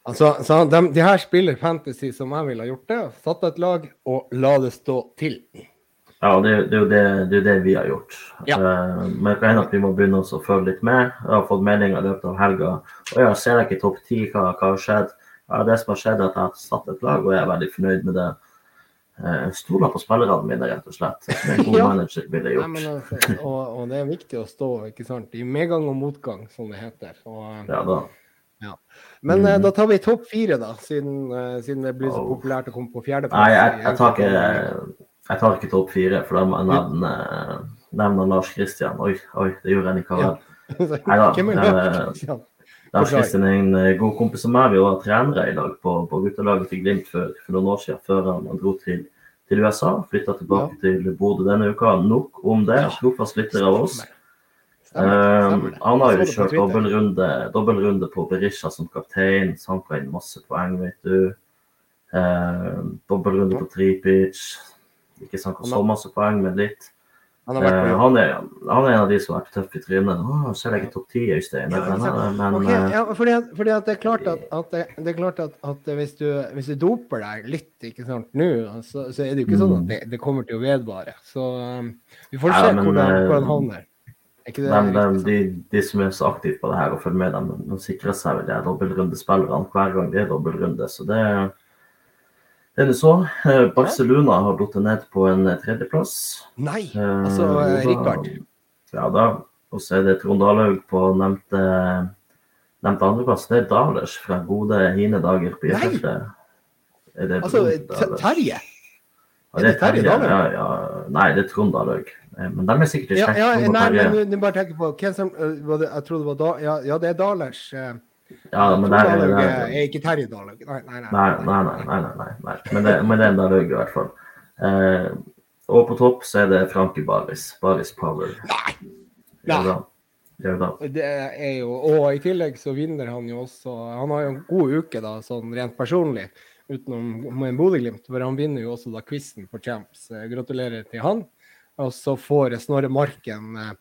Altså, så de, de her spiller fantasy som jeg ville ha gjort det. Satt et lag og la det stå til. Ja, det, det, det, det er jo det vi har gjort. Ja. Uh, men kan hende at vi må begynne å følge litt med. Jeg har fått meldinger i løpet av helga. Og jeg ser ikke topp ti, hva, hva har skjedd? Ja, det som har skjedd, er at jeg har satt et lag, og jeg er veldig fornøyd med det. Eh, stoler på spillerne mine, rett og slett. Som en god Ja. manager ville gjort. men, altså, og, og det er viktig å stå ikke sant, i medgang og motgang, som det heter. Og, Ja da. men eh, Mhm. da tar vi topp fire, da, siden, eh, siden det blir så Oh. populært å komme på fjerdeplass. Nei, jeg, jeg tar ikke jeg tar ikke topp fire, for da må jeg nevne, nevne Lars Kristian. Oi, oi, det gjorde jeg ikke. Ja. Eh, det? Ja. Lars. Kristian er en eh, god kompis av meg. Vi var trenere i dag på, på guttelaget til Glimt for, for noen år siden, før han dro til, til USA. Flytta tilbake til Bodø denne uka. Nok om det. Trofast lytter av oss. Det. han har jo kjørt dobbeltrunde, dobbeltrunde på Berisha som kaptein. Sanka inn masse poeng, vet du. Eh, dobbeltrunde på Tripic. Ikke sanka så masse poeng, men litt. Han har vært på Eh, han, er, han er en av de som har vært tøff i trynet. Å, selv ikke topp ti, Øystein? Men, men, eh, fordi, at, det er klart at, at, det, det er klart at, at hvis, du, hvis du doper deg litt ikke sant, nå, så, så er det jo ikke sånn at det, det kommer til å vedvare. Så um, vi får Mm. Ja, se men, hvordan, han hvordan havner. Er ikke det de, de, riktig? de, de som er så aktive på det her og følger med, dem, de sikrer seg vel de dobbeltrundespillerne hver gang det er dobbeltrunde. Så det, det er det så. Eh, Barcelona har falt ned på en tredjeplass. Nei, Eh, altså. Rikard. Ja da. Og så er det Trond Dahlaug på nevnte, nevnte andreplass. Det er Dalers fra gode hine dager på. Er det Altså Terje. Ja, er det Terje Dahlaug? Ja, ja. Nei, det er Trond Dalhaug. Eh, Men de er sikkert i Ja, slekt. ja, Trond nei, men du bare tenker på hvem som Jeg trodde det var da, ja, ja, det er Dalers. eh, Ja, men det der, er- jo... der, er ikke Terje Dalhaug. Nei, nei, nei. Nei, nei, nei. nei. Men, det, men det er en Dalhaug i hvert fall. Eh, og på topp så er det Frankie Baris. Baris Power. Nei. Nei. Det er jo, og i tillegg så vinner han jo også Han har jo en god uke, da, sånn rent personlig, utenom med Bodø-Glimt. For han vinner jo også da quizen for Champs. Eh, Gratulerer til han. Og så får Snorre Marken eh,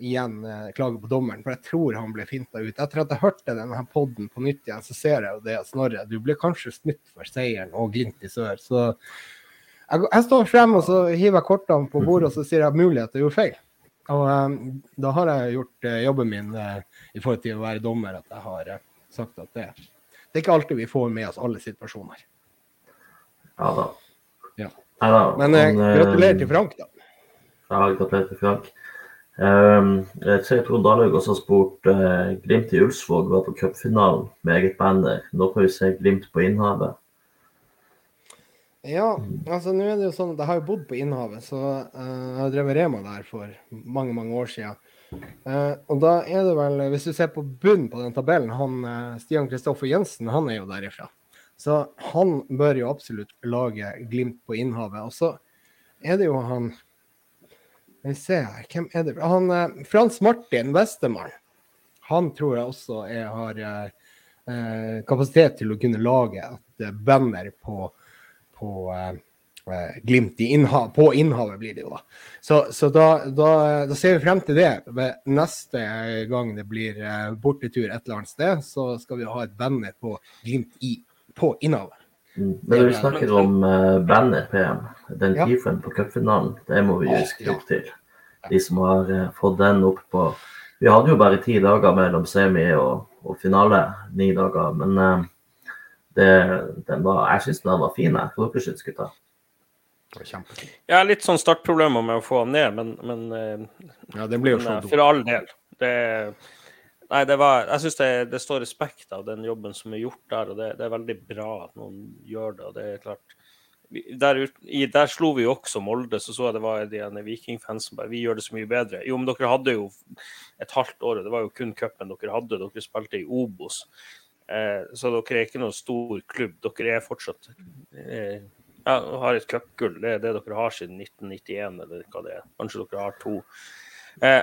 igjen eh, klage på dommeren, for jeg tror han ble finta ut. Etter at jeg hørte denne podden på nytt igjen, så ser jeg jo det, Snorre. Du ble kanskje snytt for seieren og Glimt i sør. Så jeg, jeg står frem og så hiver jeg kortene på bordet og så sier jeg mulig at jeg gjorde feil. Og um, da har jeg gjort uh, jobben min uh, i forhold til å være dommer, at jeg har uh, sagt at det, det er ikke alltid vi får med oss alle situasjoner. Ja da. Ja. Neida, Men men gratulerer til Frank, da. Ja, gratulerer til Frank. Jeg ser Trond også spurt uh, Glimt i Ulsvåg var på cupfinalen med eget banner. Nå får vi se Glimt på Innhavet. Ja, altså nå er det jo sånn at jeg har jo bodd på Innhavet, så uh, jeg har drevet Rema der for mange, mange år siden. Uh, og da er det vel, hvis du ser på bunnen på den tabellen, han Stian Kristoffer Jensen, han er jo derifra. Så han bør jo absolutt lage Glimt på Innhavet. Og så er det jo han vi ser her, hvem er det? Han Frans Martin Westermann. Han tror jeg også er, har kapasitet til å kunne lage et banner på på eh, Glimt innhav, på Innhavet, blir det jo da. Så, så da, da, da, ser vi frem til det. Ved neste gang det blir eh, bortetur et eller annet sted, så skal vi ha et banner på Glimt i, på Innhavet. Mm. Men når vi snakker om uh, bandet PM, den Ja. tifuen på cupfinalen, det må vi skrive opp til. De som har uh, fått den opp på Vi hadde jo bare ti dager mellom semi og, og finale, ni dager, men uh, det, den var, jeg syns den var fin. jeg. Hva dere syns kjempefint. Jeg har litt sånn startproblemer med å få den ned, men, men, Ja, det blir jo men så for all del. Det, nei, det var Jeg syns det, det står respekt av den jobben som er gjort der, og det, det er veldig bra at noen gjør det. og det er klart der, i, der slo vi jo også Molde, så så jeg det var de ene Viking-fans som bare Vi gjør det så mye bedre. Jo, men dere hadde jo et halvt år, og det var jo kun cupen dere hadde. Dere spilte i Obos. Eh, så dere er ikke noen stor klubb. Dere er fortsatt eh, ja, har et cupgull. Det er det dere har siden 1991, eller hva det er. Kanskje dere har to. Eh,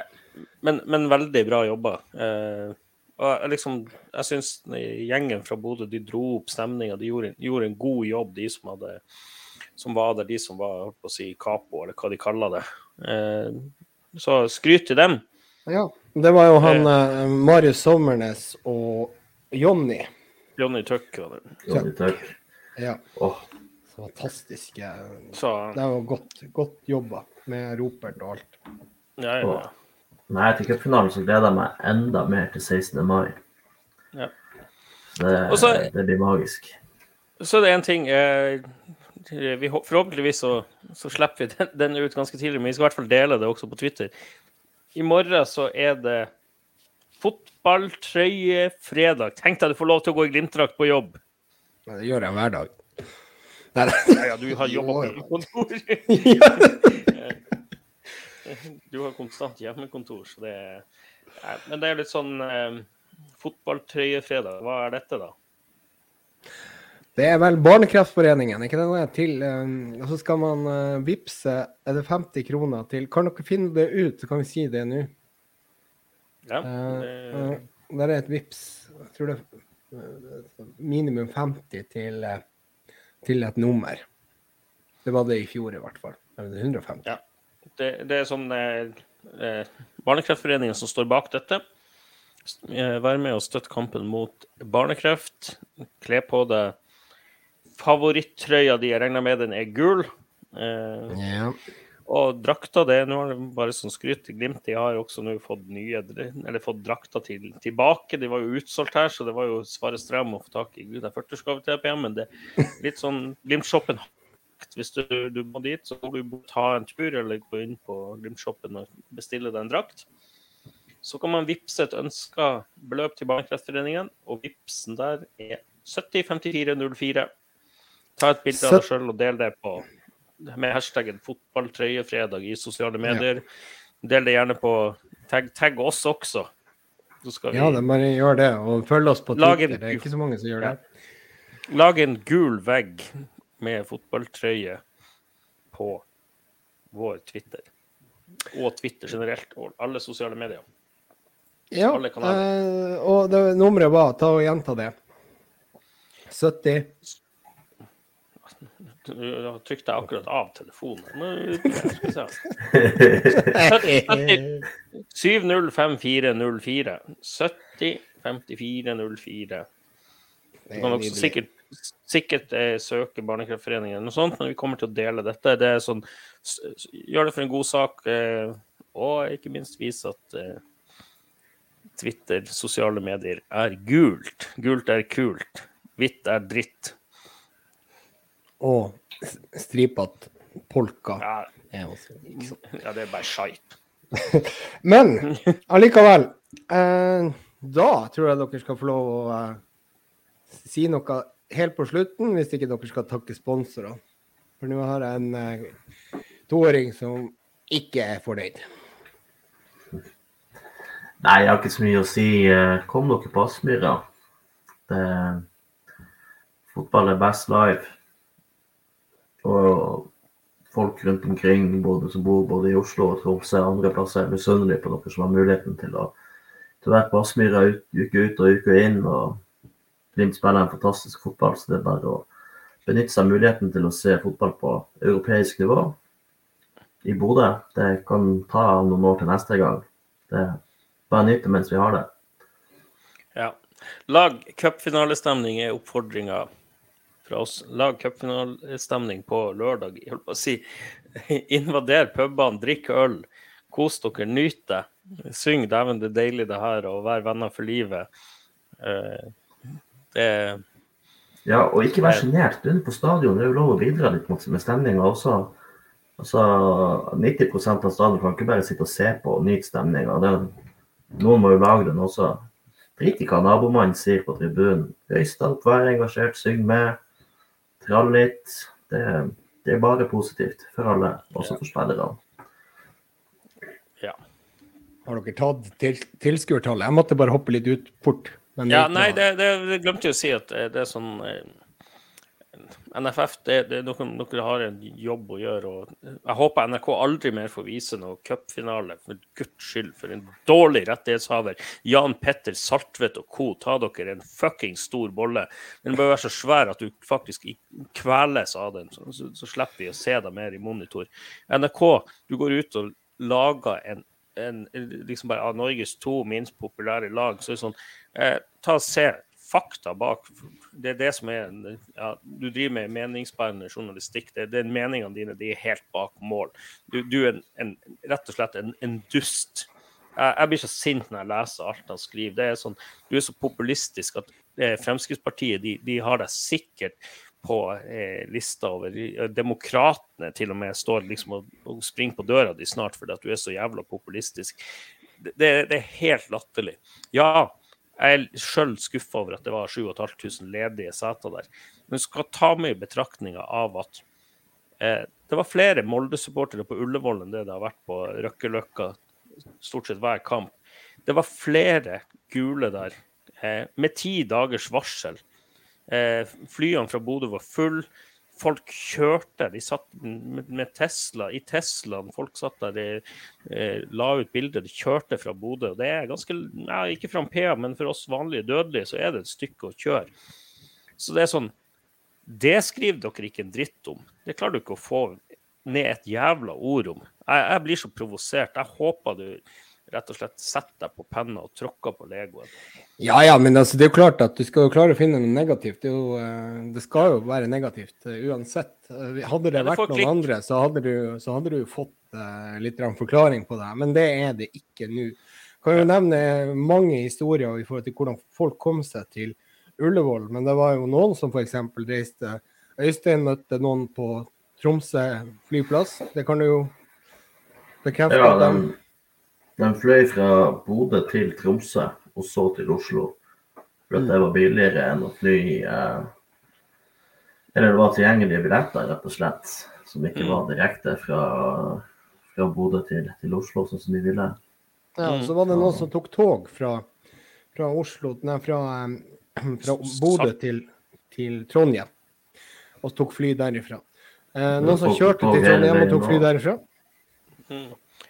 men, men veldig bra jobba. Eh, og jeg liksom, jeg syns gjengen fra Bodø de dro opp stemninga. De gjorde, gjorde en god jobb, de som, hadde, som var der. De som var holdt på å si capo, eller hva de kaller det. Eh, så skryt til dem. Ja, det var jo han eh, Marius Sommernes og Jonny. Jonny Tuck. var det. Johnny Tuck. Ja, Oh. så fantastiske. Så Det var godt, godt jobba med ropert og alt. ja, ja, ja. Nei, til cupfinalen så gleder jeg meg enda mer til 16. mai. Ja. Det, Også, det blir magisk. Så det er en ting eh, vi, Forhåpentligvis så, så slipper vi den, den ut ganske tidlig, men vi skal i hvert fall dele det også på Twitter. I morgen så er det fotballtrøye fredag. Tenk deg du får lov til å gå i Glimt-drakt på jobb. Det gjør jeg hver dag. Nei, Ja, ja, du har jobba Jo, på kontor. ja. Du har konstant hjemmekontor, så det er Nei, Men det er litt sånn eh, fotballtrøyefredag. Hva er dette, da? Det er vel Barnekreftforeningen, ikke det? Til, eh, og så skal man uh, vippse Er det 50 kroner til Kan dere finne det ut, så kan vi si det nå. Ja, Uh, det, der er et vips. Jeg tror det er eh, minimum 50 til, eh, til et nummer. Det var det i fjor i hvert fall. Eller det er 150. Ja. Det, det er sånn eh, eh, Barnekreftforeningen som står bak dette. Eh, Vær med og støtte kampen mot barnekreft. Kle på deg favorittrøya di. Jeg regner med den er gul. Eh, Ja. og drakta, det nå er det bare sånn skryt Glimt. De har jo også nå fått nye, eller fått drakta til, tilbake. De var jo utsolgt her, så det var jo svare strøm å få tak i Gud er 40-skave til APM. men det er litt sånn Glimt-shoppen hvis du, du må dit, så må du ta en tur eller gå inn på Glimt-shoppen og bestille deg en drakt. Så kan man vippse et ønska beløp til Barnekreftforeningen, og vippsen der er 705404. Ta et bilde av deg sjøl og del det på med hashtaggen 'fotballtrøyefredag' i sosiale medier. Del det gjerne på Tagg, tagg oss også. Vi ja, det bare gjør det. Og følg oss på Twitter. en- Det er ikke så mange som gjør det. Lag en gul vegg med fotballtrøye på vår Twitter. Og Twitter generelt, og alle sosiale medier. Ja, eh, og det nummeret var Ta og gjenta det. 70 Du trykte jeg akkurat av telefonen. Nå, skal vi se. 705404. 70 54 04. Du kan også sikkert, sikkert eh, søke Barnekreftforeningen, noe sånt, men vi kommer til å dele dette. Det sånn, Gjør det for en god sak, eh, og ikke minst vise at eh, Twitter, sosiale medier, er gult. Gult er kult. Hvitt er dritt. Og stripete polka. Ja, ikke ja det er bare skeit. Men allikevel. Eh, da tror jeg dere skal få lov å si noe helt på slutten, hvis ikke dere skal takke sponsorer. For nå har jeg en eh, toåring som ikke er fornøyd. Nei, jeg har ikke så mye å si. Eh, Kom dere på Aspmyra. Fotball er best live. Og folk rundt omkring både, som bor både i Oslo og Tromsø og andre plasser, er misunnelige på dere som har muligheten til å, til å være på Aspmyra uke ut og uke inn. og Glimt spiller en fantastisk fotball, så det er bare å benytte seg av muligheten til å se fotball på europeisk nivå i Bodø. Det kan ta noen år til neste gang. Det er bare nyte mens vi har det. Ja. Lag cupfinalestemning er oppfordringa fra oss. Lag cupfinalestemning på lørdag. Jeg holdt på å si invader pubene, drikk øl, kos dere, nyt det. Syng 'Dæven, det er deilig det her', og vær venner for livet. Eh, Det Ja, og ikke vær sjenert. Du er på stadion, det er jo lov å bidra litt mot- med stemninga også. Altså, 90% av stadion kan ikke bare sitte og se på og nyte stemninga. Noen må jo lage den også. Drit i hva nabomannen sier på tribunen. Røys deg opp, vær engasjert, syng med. Trall litt. Det, det er bare positivt for alle, også for spillerne. Ja. Har dere tatt til, tilskuertallet? Jeg måtte bare hoppe litt ut fort. Men Ja, nei, det, det, det glemte jeg å si at det er sånn eh, NFF, det, det, dere, dere har en jobb å gjøre. og Jeg håper NRK aldri mer får vise noe cupfinale. For guds skyld, for en dårlig rettighetshaver. Jan Petter Saltvedt og co. Ta dere en fucking stor bolle. Den bør være så svær at du faktisk kveles av den. Så, så, så slipper vi å se deg mer i monitor. NRK, du går ut og lager en en, liksom bare av Norges to minst populære lag, så er det sånn eh, Ta og Se fakta bak. Det er det som er ja, Du driver med meningsbærende journalistikk. Det, det er Meningene dine de er helt bak mål. Du, du er en, en, rett og slett en, en dust. Jeg, jeg blir så sint når jeg leser alt han skriver. Det er sånn, Du er så populistisk at eh, Fremskrittspartiet de, de har deg sikkert på eh, lista over Demokratene til og med står liksom og, og springer på døra di snart fordi at du er så jævla populistisk. Det, det, det er helt latterlig. Ja, jeg er sjøl skuffa over at det var 7500 ledige seter der. Men du skal ta med i betraktninga av at eh, det var flere Molde-supportere på Ullevål enn det det har vært på Røkkeløkka stort sett hver kamp. Det var flere gule der eh, med ti dagers varsel. Eh, flyene fra Bodø var full. Folk kjørte. De satt med Tesla i Teslaen. Folk satt der, de la ut bilder. De kjørte fra Bodø. Det er ganske, ja, ikke fra Ampea, men for oss vanlige dødelige så er det et stykke å kjøre. Så det er sånn Det skriver dere ikke en dritt om. Det klarer du ikke å få ned et jævla ord om. Jeg, jeg blir så provosert. Jeg håper du rett og slett setter deg på penna og tråkker på legoen. Ja, ja, men altså, det er jo klart at du skal jo klare å finne noe negativt. Det, er jo, eh, det skal jo være negativt eh, uansett. Eh, Hadde det vært noen andre, så hadde du, så hadde du fått uh, litt forklaring på det. Men det er det ikke nå. Kan jo nevne mange historier i forhold til hvordan folk kom seg til Ullevål. Men det var jo noen som f.eks. reiste Øystein møtte noen på Tromsø flyplass. Det kan du jo bekrefte. Ja, de, de- de fløy fra Bodø til Tromsø, og så til Oslo. For at det var billigere enn å fly eh, Eller det var tilgjengelige billetter, rett og slett. Som ikke var direkte fra, fra Bodø til, til Oslo, sånn som de ville. Ja, Mm. så var det noen som tok tog fra, fra Oslo, nei, fra, fra Bodø til, til Trondheim, og tok fly derifra. Eh, noen som kjørte til Trondheim og tok fly derifra.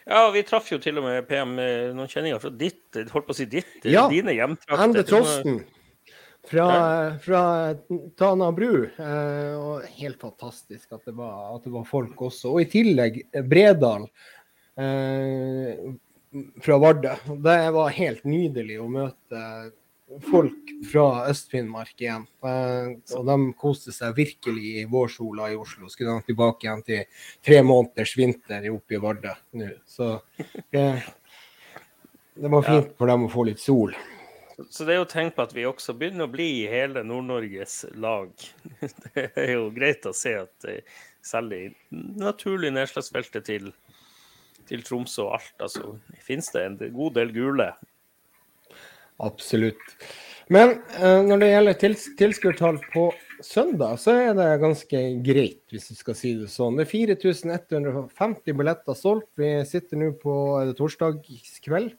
Ja, vi traff jo til og med PM noen kjenninger fra ditt, holdt på å si ditt, Ja, dine hjemtrakter. Ende Trosten fra, fra Tana bru. Eh, og helt fantastisk at det, var, at det var folk også. Og i tillegg eh, Bredal eh, fra Vardø. Det var helt nydelig å møte folk fra Øst-Finnmark igjen. Eh, og de koste seg virkelig i vårsola i Oslo. Skulle de tilbake igjen til tre måneders vinter oppe i Vardø nå. Så eh, det var fint for dem å få litt sol. Så det er jo tegn på at vi også begynner å bli i hele Nord-Norges lag. Det er jo greit å se at eh, selv i naturlig nedslagsfeltet til, til Tromsø og Alta, så finnes det en god del gule. Absolutt. Men eh, når det gjelder tils tilskuertall på søndag, så er det ganske greit, hvis vi skal si det sånn. Det er 4150 billetter solgt. Vi sitter nå på torsdagskveld.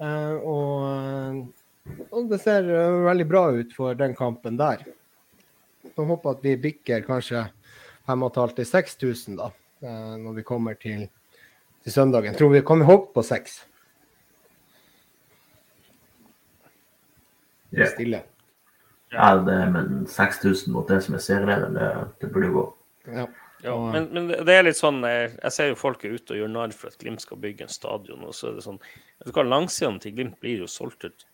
Eh, og, eh, og det ser veldig bra ut for den kampen der. Så håper at vi bikker kanskje 5.500 til 6.000 da, når vi kommer til, til søndagen. Tror vi kommer vi på 6000. Stille. Ja, det, men 6000 mot det som er serieleder, det, det burde jo gå. Ja. Ja, men, men det er litt sånn Jeg ser jo folk er ute og gjør narr for at Glimt skal bygge en stadion. og så er det sånn, vet du hva, Langsidene til Glimt blir jo solgt ut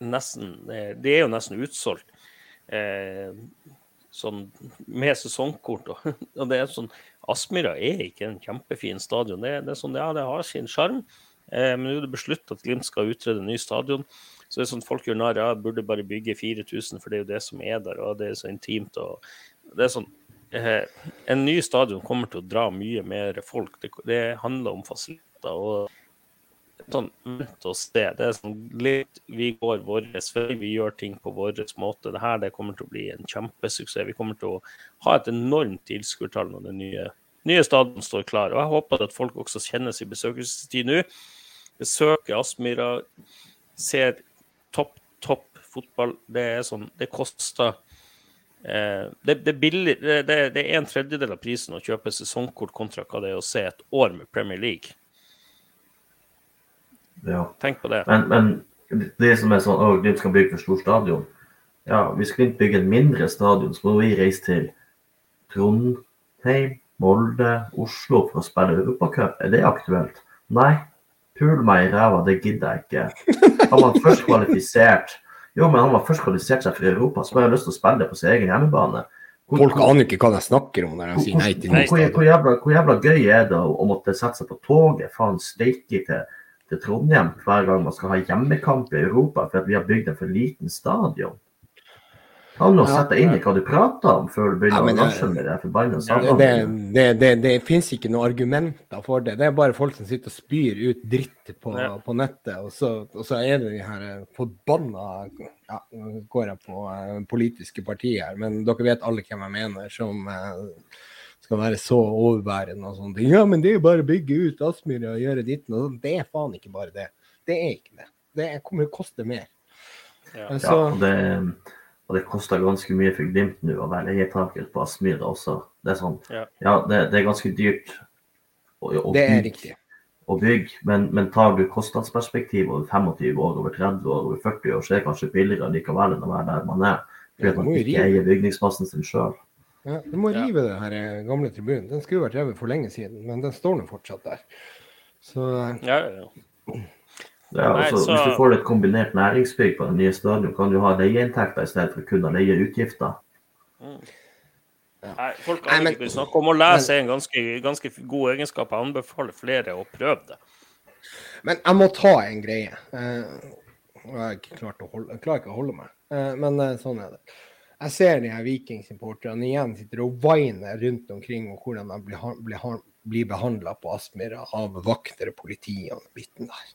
nesten eh, De er jo nesten utsolgt. Eh, sånn med sesongkort. Og, og det er sånn Aspmyra er ikke en kjempefin stadion. Det, det er sånn, ja, det har sin sjarm, eh, men nå er det besluttet at Glimt skal utrede en ny stadion. Så det er sånn folk gjør narr av, burde bare bygge 4000, for det er jo det som er der, og det er så intimt. og det er sånn eh, En ny stadion kommer til å dra mye mer folk. Det, det handler om fasiliteter. og sånn, Vent og se. Det er sånn litt Vi går vår vei, vi gjør ting på vår måte. Det her det kommer til å bli en kjempesuksess. Vi kommer til å ha et enormt tilskuertall når den nye, nye stadion står klar. Og jeg håper at folk også kjenner sin besøkelsestid nå. Besøker Aspmyra, ser topp, topp fotball. Det er sånn Det koster eh, det, det, er billig, det, det, er en tredjedel av prisen å kjøpe sesongkort kontra hva det er å se et år med Premier League. Ja. Tenk på det. Men, men det som er sånn, å, Glimt skal bygge for stor stadion. Ja, hvis Glimt bygger en mindre stadion, så må vi reise til Trondheim, Molde, Oslo for å spille Europacup. Er det aktuelt? Nei. Pul meg i ræva, det gidder jeg ikke. Har man først kvalifisert Jo, men han var først kvalifisert seg for Europa, så har jeg lyst til å spille det på sin egen hjemmebane. Hvor- Folk aner ikke hva de snakker om når de sier nei til hvor, hvor, jævla, hvor jævla gøy er det å, å måtte sette seg på toget faen steike til, til Trondheim hver gang man skal ha hjemmekamp i Europa for at vi har bygd en for liten stadion? Ta nå om Sett deg inn i hva du prater om før du begynner ja, å det- rushe med de forbanna Det, sakene. det, det, det finnes ikke noen argumenter for det. Det er bare folk som sitter og spyr ut dritt på, Ja. på nettet. Og så, og så er det de her eh, forbanna ja, går jeg på eh, politiske partier men dere vet alle hvem jeg mener, som eh, skal være så overbærende og sånne ting. Ja, men det er jo bare å bygge ut Aspmyra og gjøre ditten og sånn. Det er faen ikke bare det. Det er ikke det. Det kommer til å koste mer. Ja. så, Ja, og det, og det koster ganske mye for Glimt nå å være leietaker på Aspmyra også. Det er sånn, Ja. ja, det, det er ganske dyrt å, å det er bygge- riktig. å bygge, men, men tar du kostnadsperspektiv over 25 år, over 30 år, over 40 år, så er det kanskje billigere likevel enn å være der man er. Fordi man ikke rive. eier bygningsmassen sin sjøl. Ja, du må Ja. rive den her eh, gamle tribunen. Den skulle vært revet for lenge siden, men den står nå fortsatt der. Så eh, Ja, ja, ja. Ja, Nei, altså, så- Hvis du får et kombinert næringsbygg på den nye stadion, kan du ha leieinntekter i stedet for kun å leie utgifter. Nei, folk Nei, aner men- ikke blitt snakket om. Å lese men... en ganske, ganske god egenskap. Jeg anbefaler flere å prøve det. Men jeg må ta en greie. Eh, jeg, har å holde, jeg klarer ikke å holde meg, eh, men eh, sånn er det. Jeg ser de her Vikingsupporterne igjen sitter og whiner rundt omkring om hvordan de blir, blir, blir behandla på Aspmyra av vakter og politi og den biten der.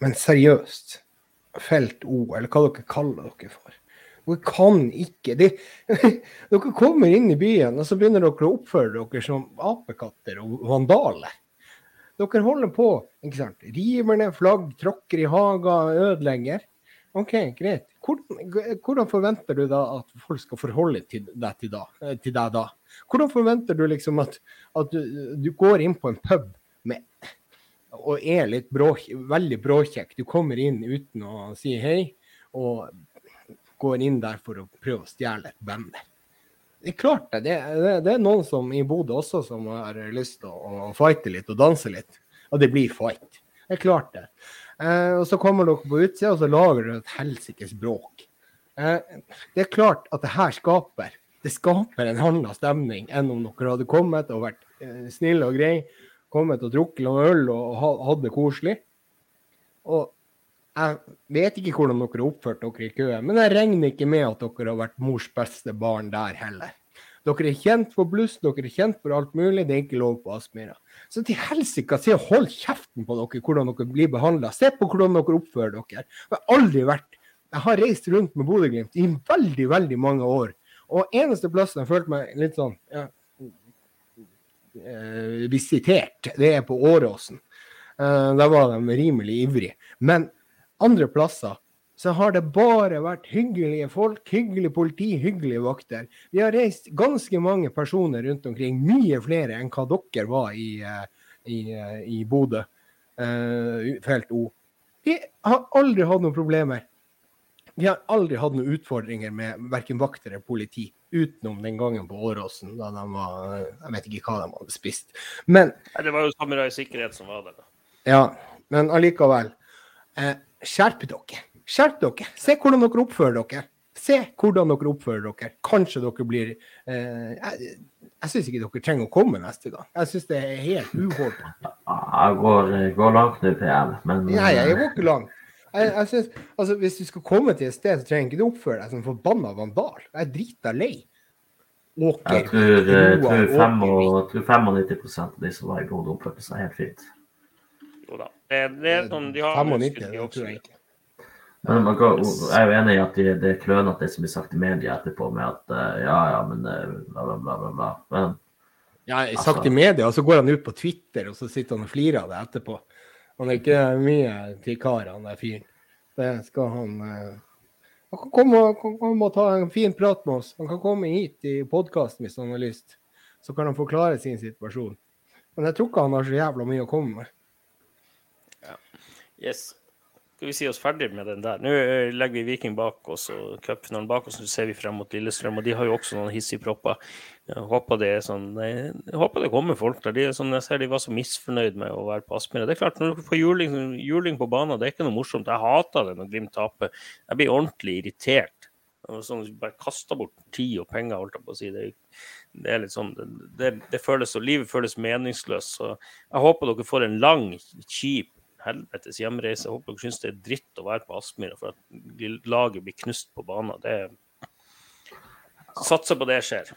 Men seriøst, felt O, eller hva dere kaller dere for. Dere kan ikke de, Dere kommer inn i byen, og så begynner dere å oppføre dere som apekatter og vandaler. Dere holder på, ikke sant. River ned flagg, tråkker i hager, ødelegger. OK, greit. Hvordan, hvordan forventer du da at folk skal forholde til deg, til da, eh, til deg da? Hvordan forventer du liksom at, at du, du går inn på en pub og er litt brå, veldig bråkjekk. Du kommer inn uten å si hei, og går inn der for å prøve å stjele et banner. Det er klart det. Det, det, det er noen som i Bodø også som har lyst til å, å fighte litt og danse litt. Og det blir fight. Det er klart det. Eh, og så kommer dere på utsida, og så lager dere et helsikes bråk. Eh, det er klart at det her skaper det skaper en annen stemning enn om dere hadde kommet og vært eh, snille og greie, kommet og drukket noe øl og ha, hatt det koselig. Og jeg vet ikke hvordan dere har oppført dere i køen, men jeg regner ikke med at dere har vært mors beste barn der heller. Dere er kjent for bluss, dere er kjent for alt mulig, det er ikke lov på Aspmyra. Så til helsike, se hold kjeften på dere hvordan dere blir behandla. Se på hvordan dere oppfører dere. Jeg har aldri vært Jeg har reist rundt med Bodø-Glimt i veldig, veldig mange år. Og eneste plassen jeg følte meg litt sånn ja, visitert, det er på Åråsen. Uh, der var de rimelig ivrige. Men andre plasser så har det bare vært hyggelige folk, hyggelig politi, hyggelige vakter. Vi har reist ganske mange personer rundt omkring, mye flere enn hva dere var i, eh, i, eh, i Bodø, felt O. Vi har aldri hatt noen problemer. Vi har aldri hatt noen utfordringer med verken vakter eller politi, utenom den gangen på Åråsen, da de var Jeg vet ikke hva de hadde spist. Men Det var jo Samurai Sikkerhet som var der. da. Ja, men allikevel. Eh, skjerp dere. Skjerp dere. Se hvordan dere oppfører dere. Se hvordan dere oppfører dere. Kanskje dere blir eh, Jeg, jeg syns ikke dere trenger å komme neste gang. Jeg syns det er helt uholdbart. Jeg går, går langt nå, PL, men Nei, jeg går ikke langt. Jeg, jeg synes, altså, hvis du skal komme til et sted, så trenger ikke du oppføre deg som forbanna vandal. Jeg er drita lei. Åker, jeg tror, jeg tror, fem og, jeg tror 95 av de som var i Bodø, oppførte seg helt fint. Jo da. Det, det er sånn, de har 95, skutt, de det tror jeg ikke. Men man kan, jeg er jo enig i at det, det er klønete det som blir sagt i media etterpå, med at eh, ja, ja, men eh, bla, bla, bla, bla, bla. Men Ja, sagt i media, og så går han ut på Twitter, og så sitter han og flirer av det etterpå. Han er ikke mye til karene, den fyren. Det skal han eh, Han kan komme, kan komme og ta en fin prat med oss. Han kan komme hit i podkasten hvis han har lyst. Så kan han forklare sin situasjon. Men jeg tror ikke han har så jævla mye å komme med. Yes. Skal vi si oss ferdig med den der? Nå eh, legger vi Viking bak oss og cupfinalen bak oss. Nå ser vi frem mot Lillestrøm, og de har jo også noen hissige propper. Jeg håper det er sånn Jeg håper det kommer folk der. De, sånn, jeg ser de var så misfornøyd med å være på Aspmyra. Det er klart, når du får juling, juling på banen, det er ikke noe morsomt. Jeg hater det når Glimt taper. Jeg blir ordentlig irritert. Sånn, bare kaster bort tid og penger, holdt jeg på å si. Det, det er litt sånn, det, det føles, og Livet føles meningsløst. Så jeg håper dere får en lang, kjip helvetes hjemreise. Jeg håper dere syns det er dritt å være på Aspmyra for at laget blir knust på banen. Det Satser på det skjer.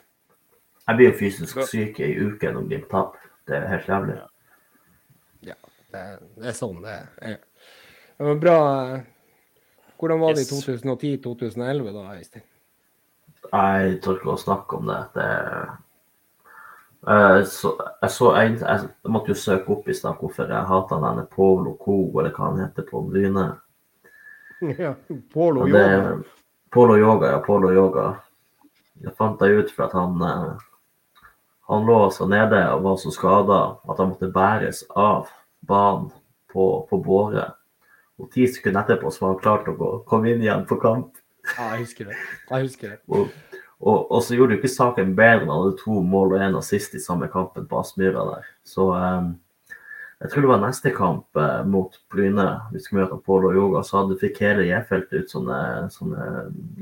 jeg blir jo fysisk syk i ei uke når Glimt taper. Det er helt jævlig. Ja, det, det er sånn det er. Det var bra. Hvordan var det i 2010-2011 da, Øystein? Jeg tør ikke å snakke om det. det Eh, så, jeg, så, jeg, jeg måtte jo søke opp i stad hvorfor jeg hater denne Polo Co, eller hva han heter på Bryne. Ja, Polo det, yoga. Polo yoga, ja. Polo yoga. Det fant jeg ut for at han eh, han lå så nede og var så skada at han måtte bæres av banen på, på båre. Og ti sekunder etterpå så var han klar til å gå, komme inn igjen på kamp. Ja, jeg husker det. Jeg husker det. Og, og, og så gjorde jo ikke saken bedre når hadde to mål og én assist i samme kampen på Aspmyra der. Så eh, jeg tror det var neste kamp eh, mot Bryne, vi skulle møte og Yoga, så hadde fikk hele J-feltet ut sånne, sånne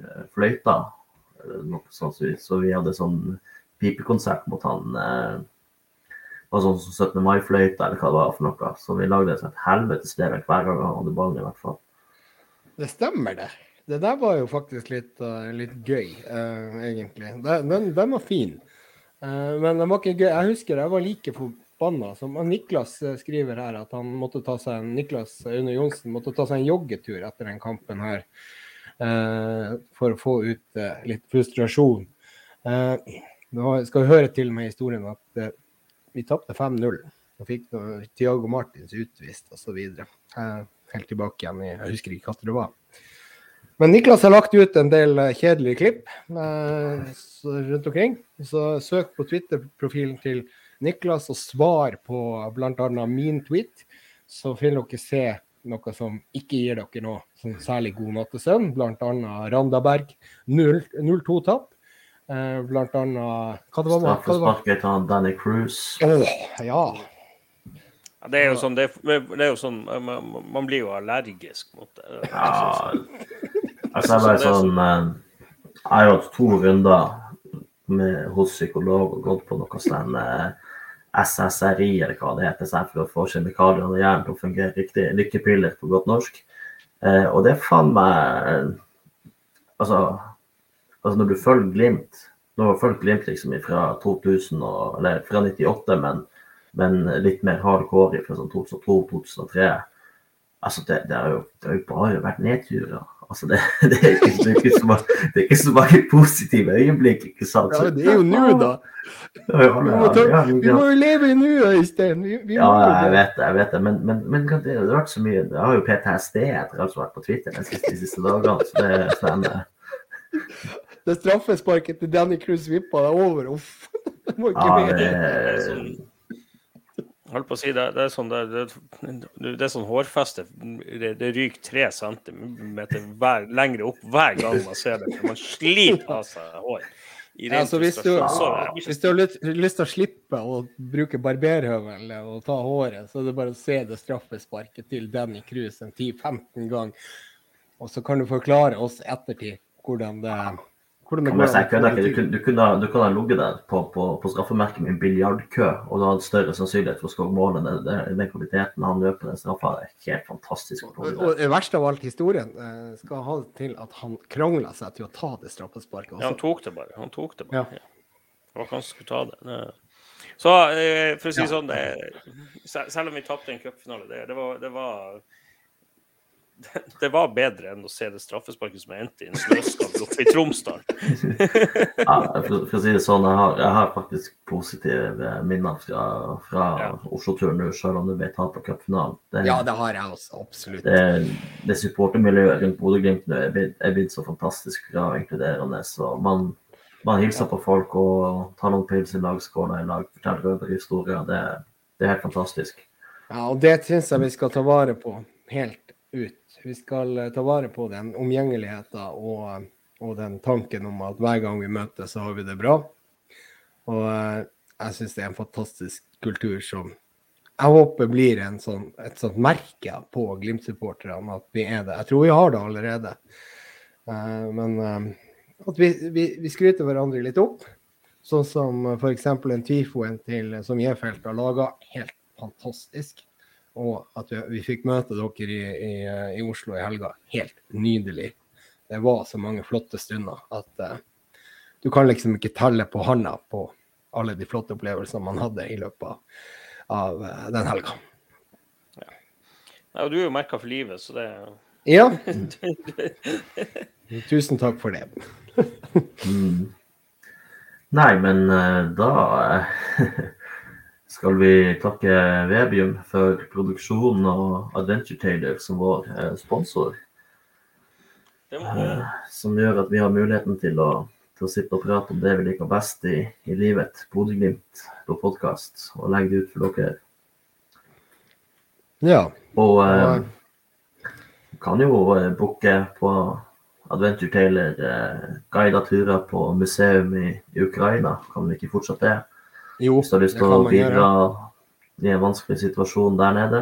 eh, fløyter. sånt, så, vi, hadde sånn pipekonsert mot han. Eh, var sånn som 17. mai-fløyta eller hva det var for noe. Så vi lagde et helvetes levert hver gang han hadde ballen, i hvert fall. Det stemmer, det. Det der var jo faktisk litt, uh, litt gøy, uh, egentlig. Den, den, var fin. Uh, men den var ikke gøy. Jeg husker jeg var like forbanna som Niklas skriver her at han måtte ta seg en Niklas Aune Johnsen måtte ta seg en joggetur etter den kampen her. for å få ut litt frustrasjon. Nå skal vi høre til med historien at vi tapte 5-0. Og fikk Tiago Martins utvist osv. Uh, helt tilbake igjen i Jeg husker ikke hva det var. Men Niklas har lagt ut en del eh, kjedelige klipp eh, rundt omkring. Så søk på Twitter-profilen til Niklas og svar på bl.a. min tweet. så vil dere se noe som ikke gir dere noe sånn særlig god nattesøvn, bl.a. Randaberg 0-2-tap. Eh, blant annet Hva det var? Det? Straffesparket til Danny Cruise. Oh, ja. Ja, det er jo sånn, det, er- det er jo sånn man, man blir jo allergisk mot det. Ja, altså jeg bare sånn eh, Jeg har hatt to runder med, hos psykolog og gått på noe sånn eh, SSRI eller hva det heter, sånn for å få kjemikaliene i hjernen til å fungere riktig. Lykkepiller på godt norsk. Eh, og det er faen meg Altså, altså når du følger Glimt Nå har fulgt Glimt liksom fra 2000 og, eller fra 98, men, men litt mer hardcore fra sånn 2002-2003. Altså, det, det, har jo, det har jo bare vært nedturer. Altså, det, det, er ikke, det, er ikke så mange, det er ikke så mange positive øyeblikk, ikke sant? ja, det er jo nå, da. Vi må, ta, vi må jo leve i nuet, Øystein. Vi, vi ja, jeg vet det, jeg vet det. Men, men, men det, har vært så mye Jeg har jo PTSD etter alt som har vært på Twitter de siste, de siste dagene. Så det er spennende. Det straffesparket til Danny Cruz vippa deg over. Uff. Det må ikke Ja, mer. det Holdt på å si, det, det er sånn det, det, er sånn hårfeste. Det, det ryker tre centimeter hver, lengre opp hver gang man ser det. Man sliter av seg hår. Ja, så hvis du. Hvis du har lyst, lyst til å slippe å bruke barberhøvel og ta håret, så er det bare å se det straffesparket til Danny Cruise en 10-15 gang. Og så kan du forklare oss ettertid hvordan det, hvordan det går jeg kødder ikke. Du kunne, du kunne, ha- du kunne ha ligget der på, på, på straffemerket med en biljardkø, og du hadde større sannsynlighet for å skåre mål enn den kvaliteten han løper den straffa. Det er helt fantastisk. Og, og det. verste av alt, historien eh, skal ha det til at han krangla seg til å ta det straffesparket Ja, han tok det bare. Han tok det bare. Ja. Ja. Han skulle ta det. det. Så eh, for å si Ja. sånn det, sel- Selv om vi tapte en cupfinale, det, det, var, det var det var bedre enn å se det straffesparket som endte i en snøskall oppe i Tromsdal. Ja, for, for å si det sånn, jeg har, jeg har faktisk positive minner fra, fra Ja. Oslo-turen nå, selv om det ble tap på cupfinalen. Ja, det har jeg også. Absolutt. det, det supportermiljøet rundt Bodø-Glimt nå er blitt, er blitt så fantastisk bra og inkluderende. Så man, man hilser på folk og tar noen pils i lag, skåler i lag, forteller røverhistorier. Det, det er helt fantastisk. Ja, og det syns jeg vi skal ta vare på helt ut. Vi skal eh, ta vare på den omgjengeligheten og, og den tanken om at hver gang vi møtes, så har vi det bra. Og eh, jeg syns det er en fantastisk kultur som jeg håper blir sånn, et sånt merke på Glimt-supporterne at vi er det. Jeg tror vi har det allerede. Eh, men at vi, vi, vi skryter hverandre litt opp. Sånn som f.eks. en Twifoen til, som J-felt har laga. Helt fantastisk. Og at vi, vi fikk møte dere i, i, i Oslo i helga. Helt nydelig. Det var så mange flotte stunder at uh, du kan liksom ikke telle på handa på alle de flotte opplevelsene man hadde i løpet av, av uh, den helga. Ja, og du er jo merka for livet, så det Ja, tusen takk for det. Mm. Nei, men uh, da eh, skal vi takke Vebium for produksjonen og Adventure Tailor som vår eh, sponsor. eh, Som gjør at vi har muligheten til å, til å sitte og prate om det vi liker best i, i livet. Bodø-Glimt på podkast, og legge det ut for dere. Ja. Og eh, kan jo eh, booke på Adventure Tailor eh, guida turer på museum i, i Ukraina. Kan vi ikke fortsette det? Jo, Hvis du har lyst til å bidra i en vanskelig situasjon der nede.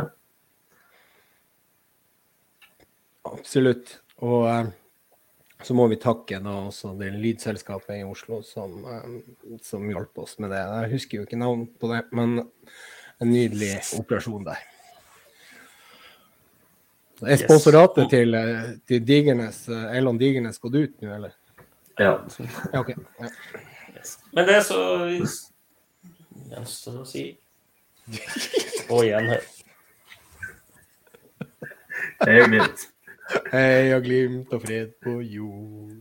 Absolutt. Og eh, så må vi takke da også det lydselskapet i Oslo som, eh, som hjalp oss med det. Jeg husker jo ikke navn på det, men en nydelig operasjon der. Er Yes. sponsoratet til, eh, til Digernes, eh, Elon Digernes gått ut nå, eller? Ja. Ja, okay. Ja. Men det er så gjenstår å si Og igjen her. og er jo litt. Glimt og fred på jord.